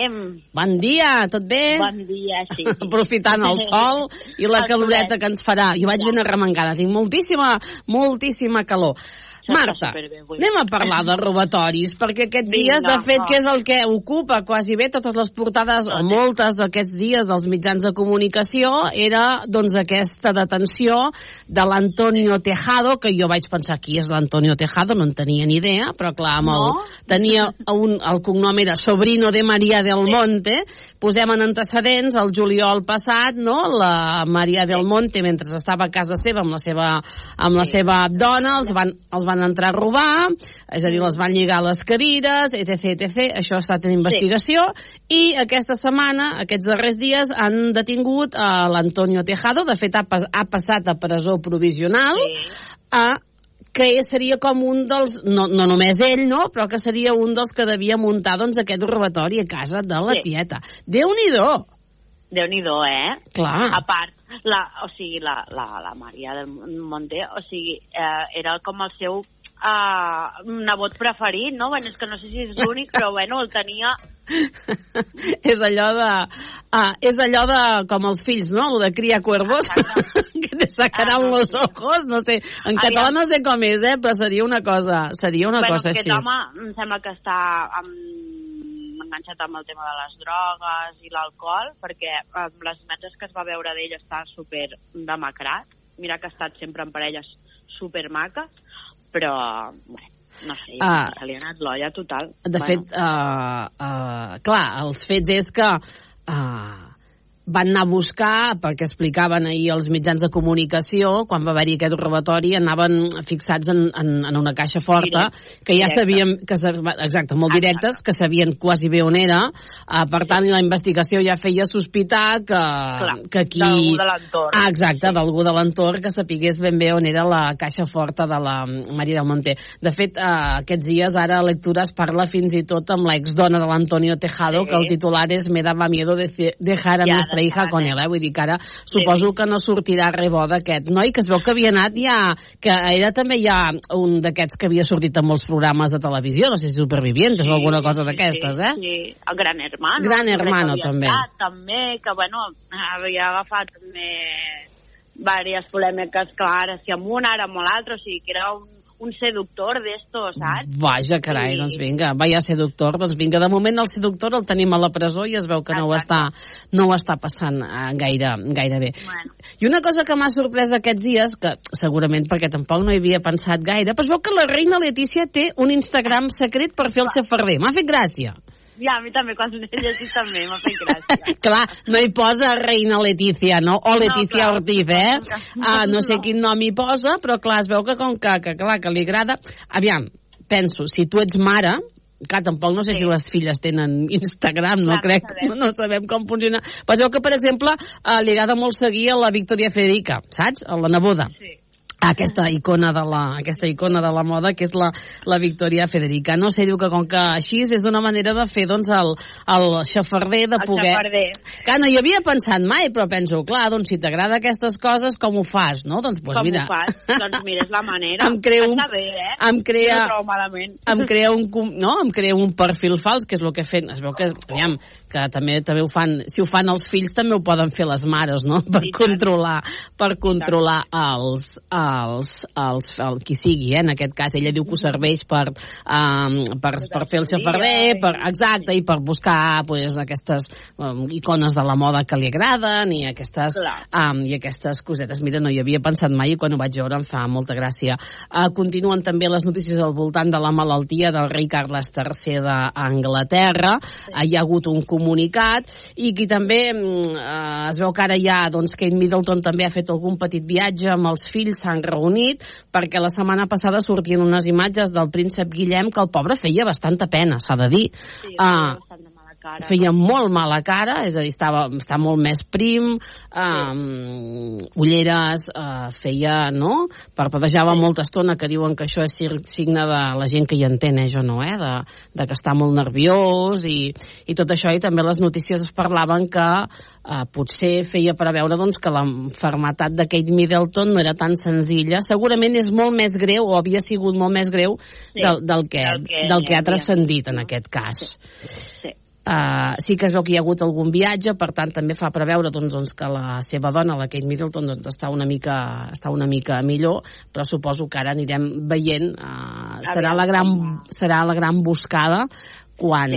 S7: Bon dia, tot bé?
S18: Bon dia, sí.
S7: Aprofitant el sol i la caloreta que ens farà. Jo vaig ben arremangada, tinc moltíssima, moltíssima calor. Marta, anem a parlar de robatoris, perquè aquests Vinga, dies, de fet, que és el que ocupa quasi bé totes les portades, o moltes d'aquests dies dels mitjans de comunicació, era, doncs, aquesta detenció de l'Antonio Tejado, que jo vaig pensar qui és l'Antonio Tejado, no en tenia ni idea, però clar, amb el, no? tenia un, el cognom era Sobrino de María del Monte, posem en antecedents el juliol passat, no?, la María del Monte, mentre estava a casa seva amb la seva, amb la seva dona, els van, els van entrar a robar, és a dir, les van lligar a les cadires, etc, etc. Això ha estat en investigació sí. i aquesta setmana, aquests darrers dies, han detingut a l'Antonio Tejado, de fet ha, pas, ha passat a presó provisional, sí. a que seria com un dels, no, no només ell, no, però que seria un dels que devia muntar doncs, aquest robatori a casa de la sí. tieta. Déu-n'hi-do!
S18: Déu-n'hi-do, eh?
S7: Clar.
S18: A part, la, o sigui, la, la, la Maria del Monte, o sigui, eh, era com el seu uh, nebot preferit, no? Bueno, és que no sé si és l'únic, però bueno, el tenia...
S7: és allò de... Uh, és allò de... com els fills, no? Lo de criar cuervos, que te sacaran ah, los ojos, no sé. En Aviam. català no sé com és, eh? Però seria una cosa, seria una
S18: bueno,
S7: cosa
S18: així.
S7: Bueno,
S18: aquest home em sembla que està amb enganxat amb el tema de les drogues i l'alcohol, perquè amb les imatges que es va veure d'ell està super demacrat. Mira que ha estat sempre en parelles super maques, però, bueno, no sé, uh, se li ha anat l'olla total.
S7: De bueno. fet, uh, uh, clar, els fets és que uh, van anar a buscar, perquè explicaven ahir els mitjans de comunicació, quan va haver-hi aquest robatori, anaven fixats en, en, en una caixa forta,
S18: Directe.
S7: que ja
S18: Directe.
S7: sabíem, que, exacte, molt directes, que sabien quasi bé on era, uh, per tant, la investigació ja feia sospitar que, que aquí...
S18: d'algú de l'entorn.
S7: Ah, exacte, d'algú de l'entorn que sapigués ben bé on era la caixa forta de la Maria del Monte. De fet, eh, aquests dies ara a lectura es parla fins i tot amb l'exdona de l'Antonio Tejado,
S18: Sí.
S7: que el titular és Me daba miedo de dejar a
S18: Ja,
S7: nuestra hija con él, eh? Vull dir que ara suposo que no sortirà res bo d'aquest noi, que es veu que havia anat ja... que era també ja un d'aquests que havia sortit en molts programes de televisió, no sé si Supervivientes o alguna cosa d'aquestes, eh?
S18: Sí, el Gran Hermano.
S7: Gran
S18: que
S7: Hermano, també.
S18: estat, també, que, bueno, havia agafat també diverses polèmiques, clar, ara si amb un, ara amb l'altre, o sigui, que era un, un seductor d'estos, saps?
S7: Vaja, carai,
S18: Sí.
S7: doncs vinga, vaya seductor, doncs vinga, de moment el seductor el tenim a la presó i es veu que no ho està, no ho està passant eh, gaire, gaire bé.
S18: Bueno.
S7: I una cosa que m'ha sorprès aquests dies, que segurament perquè tampoc no hi havia pensat gaire, però es veu que la reina Letícia té un Instagram secret per fer el xafarder. M'ha fet gràcia.
S18: Ja, a mi també, quan l'he llegit també m'ha fet gràcia.
S7: Clar, no hi posa reina Letícia, no? O Letícia
S18: clar.
S7: Ortiz, eh? Ah, no sé quin nom hi posa, però clar, es veu que com que, que, clar, que li agrada... Aviam, penso, si tu ets mare, clar, tampoc no sé si les filles tenen Instagram, no
S18: Clar, no
S7: crec,
S18: sabem.
S7: no sabem com funciona. Però veu que, per exemple, eh, li agrada molt seguir a la Victoria Federica, saps? A la neboda. Sí aquesta icona de la, aquesta icona de la moda que és la, la Victoria Federica. No sé, diu que com que així és una manera de fer doncs el, el xafarder de
S18: El
S7: poder...
S18: xafarder.
S7: Que no hi havia pensat mai, però penso, clar, doncs si t'agrada aquestes coses, com ho fas, no? Doncs, pues,
S18: Com
S7: mira,
S18: ho fas? Doncs mira, és la manera.
S7: Em creo un-
S18: bé, eh?
S7: em crea-
S18: no malament.
S7: em crea un, no? em crea un perfil fals, que és el que fet. Es veu que, aviam, que també també ho fan, si ho fan els fills també ho poden fer les mares, no? Per controlar, per controlar els, els, els, el qui sigui, eh? en aquest cas. Ella diu que ho serveix per, um, per, per fer el xafarder, per, exacte, i per buscar pues, aquestes um, icones de la moda que li agraden i aquestes, um, i aquestes cosetes. Mira, no hi havia pensat mai i quan ho vaig veure em fa molta gràcia. Uh, continuen també les notícies al voltant de la malaltia del rei Carles III d'Anglaterra. Sí. Uh, hi ha hagut un comunicat i qui també uh, es veu que ara ja doncs, Kate Middleton també ha fet algun petit viatge amb els fills, s'han reunit perquè la setmana passada sortien unes imatges del príncep Guillem que el pobre feia bastanta pena, s'ha de dir.
S18: Sí,
S7: uh,
S18: cara,
S7: feia molt mala cara, és a dir, estava, està molt més prim, um, ulleres, uh, feia, no? Parpadejava sí. molta estona, que diuen que això és sig- signe de la gent que hi entén, eh, jo no, eh? De, de que està molt nerviós i, i tot això, i també les notícies es parlaven que uh, potser feia preveure doncs, que l'enfermetat de Kate Middleton no era tan senzilla. Segurament és molt més greu, o havia sigut molt més greu,
S18: Sí,
S7: del, del, que,
S18: del que
S7: del que ha transcendit en aquest cas.
S18: Sí.
S7: Uh, sí que es veu que hi ha hagut algun viatge, per tant també fa preveure doncs, doncs, que la seva dona, la Kate Middleton, doncs, està, una mica, està una mica millor, però suposo que ara anirem veient, uh, serà, la gran, serà la gran buscada quan,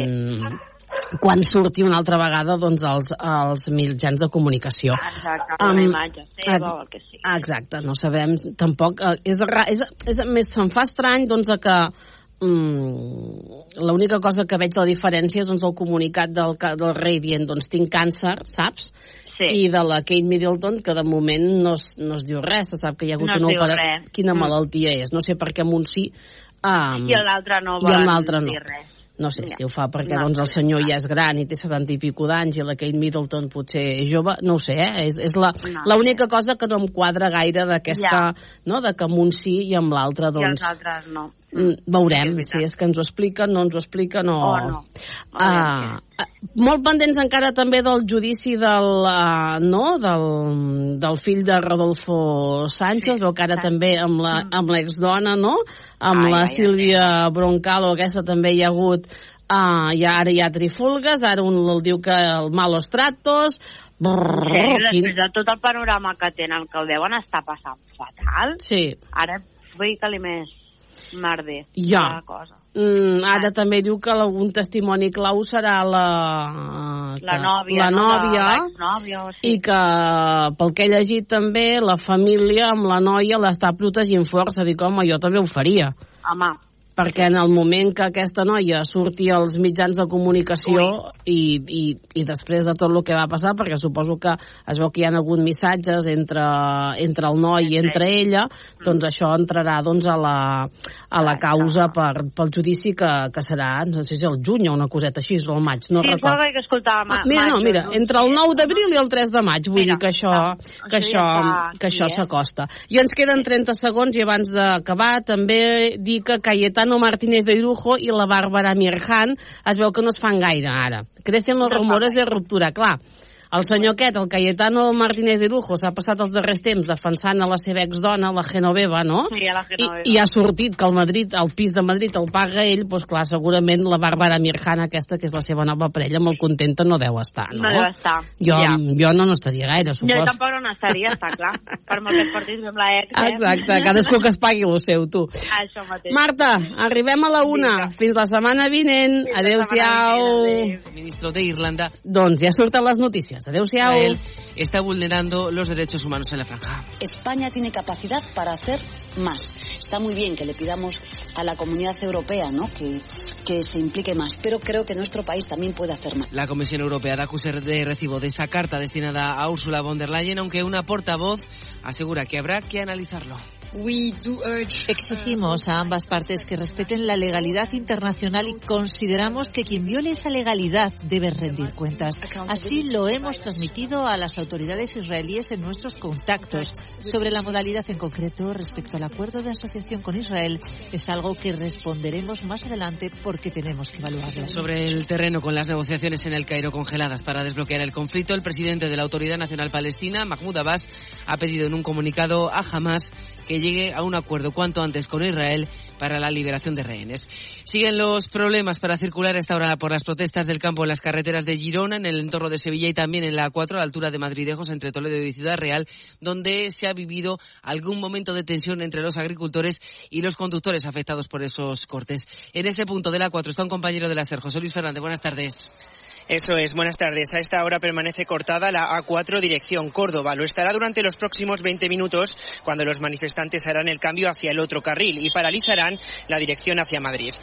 S7: quan surti una altra vegada doncs, els, els mitjans de comunicació.
S18: Exacte, una imatge seva
S7: ex-
S18: o el que sigui.
S7: Exacte, no sabem tampoc... Eh, és, és, és, més, se'm fa estrany doncs, que mm, l'única cosa que veig de la diferència és doncs, el comunicat del, del rei dient doncs tinc càncer, saps?
S18: Sí.
S7: I de la Kate Middleton, que de moment no es, no es diu res, se sap que hi ha hagut
S18: No
S7: una opera...
S18: res.
S7: Quina
S18: Mm.
S7: malaltia és? No sé per què amb un sí... Um,
S18: I l'altre no
S7: l'altre no.
S18: dir res.
S7: No sé
S18: Ja.
S7: si ho fa perquè
S18: No.
S7: doncs, el senyor ja és gran i té 70 i pico d'anys i la Kate Middleton potser és jove, no ho sé, eh? és, és la-
S18: No.
S7: l'única cosa que no em quadra gaire d'aquesta, no? de que amb un sí i amb l'altre
S18: I els
S7: doncs...
S18: altres no.
S7: Mm, Veurem si és que ens ho expliquen, no ens ho expliquen o...
S18: O no.
S7: Ah, ah, molt pendents encara també del judici del, uh, no? del, del fill de Rodolfo Sánchez, sí, o que ara també amb la- amb l'exdona, no? amb
S18: Ai,
S7: la
S18: ai,
S7: Sílvia Broncalo, aquesta també hi ha hagut Uh, ja, ara hi ha trifulgues, ara un el diu que el malos tratos... Brrr,
S18: Sí, després de tot el panorama que tenen, que el deuen estar passant fatal,
S7: Sí.
S18: ara fica-li més merder
S7: Ja.
S18: la cosa.
S7: Mm, ara també diu que algun testimoni clau serà la...
S18: La
S7: que-
S18: nòvia,
S7: la
S18: no?
S7: nòvia
S18: La exnòvia, o
S7: i
S18: sí.
S7: que pel que he llegit també la família amb la noia l'està protegint força dic home jo també ho faria
S18: Home,
S7: perquè en el moment que aquesta noia surti als mitjans de comunicació i, i, i després de tot el que va passar, perquè suposo que es veu que hi ha hagut missatges entre, entre el noi i entre ella, doncs això entrarà doncs, a, la, a la causa per, pel judici que, que serà, no sé si el juny o una coseta així, o el maig, no
S18: sí,
S7: recordo.
S18: Sí, que escoltava
S7: Ah, mira, no, mira, entre el 9 d'abril i el 3 de maig, vull
S18: Mira,
S7: dir que això, que
S18: Això
S7: que això s'acosta. I ens queden 30 segons i abans d'acabar també dir que Cayetano Martínez de Irujo i la Bàrbara Mirjan es veu que no es fan gaire ara. Crecen los rumores de ruptura, clar. El senyor aquest, el Cayetano Martínez de Irujo, s'ha passat els darrers temps defensant a la seva exdona, la Genoveva, no?
S18: Sí, a la
S7: I,
S18: Genoveva.
S7: I ha sortit que el Madrid, el pis de Madrid el paga ell, doncs clar, segurament la Bàrbara Mirjan, aquesta, que és la seva nova parella, molt contenta no deu estar, no?
S18: No deu estar.
S7: Jo,
S18: Ja.
S7: jo no n'estaria gaire,
S18: Jo
S7: suposo.
S18: tampoc no n'estaria, està clar. Per molt que et portis amb la ex, eh?
S7: Exacte, cadascú que es pagui el seu, tu.
S18: Això mateix.
S7: Marta, arribem a la una. Fins la setmana vinent. Adéu-siau.
S19: Ministro de Irlanda
S7: Doncs ja surten les notícies.
S19: Israel está vulnerando los derechos humanos en la franja.
S20: España tiene capacidad para hacer más. Está muy bien que le pidamos a la comunidad europea ¿no? que, que se implique más, pero creo que nuestro país también puede hacer más.
S19: La Comisión Europea da acusar de recibo de esa carta destinada a Ursula von der Leyen, aunque una portavoz asegura que habrá que analizarlo.
S21: Exigimos a ambas partes que respeten la legalidad internacional y consideramos que quien viole esa legalidad debe rendir cuentas. Así lo hemos transmitido a las autoridades israelíes en nuestros contactos. Sobre la modalidad en concreto respecto al acuerdo de asociación con Israel, es algo que responderemos más adelante porque tenemos que evaluarlo.
S19: Sobre el terreno con las negociaciones en el Cairo congeladas para desbloquear el conflicto, el presidente de la Autoridad Nacional Palestina, Mahmoud Abbas, ha pedido en un comunicado a Hamas que llegue a un acuerdo cuanto antes con Israel para la liberación de rehenes. Siguen los problemas para circular esta hora por las protestas del campo en las carreteras de Girona, en el entorno de Sevilla y también en la A4 a la altura de Madridejos entre Toledo y Ciudad Real, donde se ha vivido algún momento de tensión entre los agricultores y los conductores afectados por esos cortes. En ese punto de la A4 está un compañero de la SER, José Luis Fernández. Buenas tardes.
S22: Eso es, buenas tardes. A esta hora permanece cortada la A4 dirección Córdoba. Lo estará durante los próximos 20 minutos cuando los manifestantes harán el cambio hacia el otro carril y paralizarán la dirección hacia Madrid.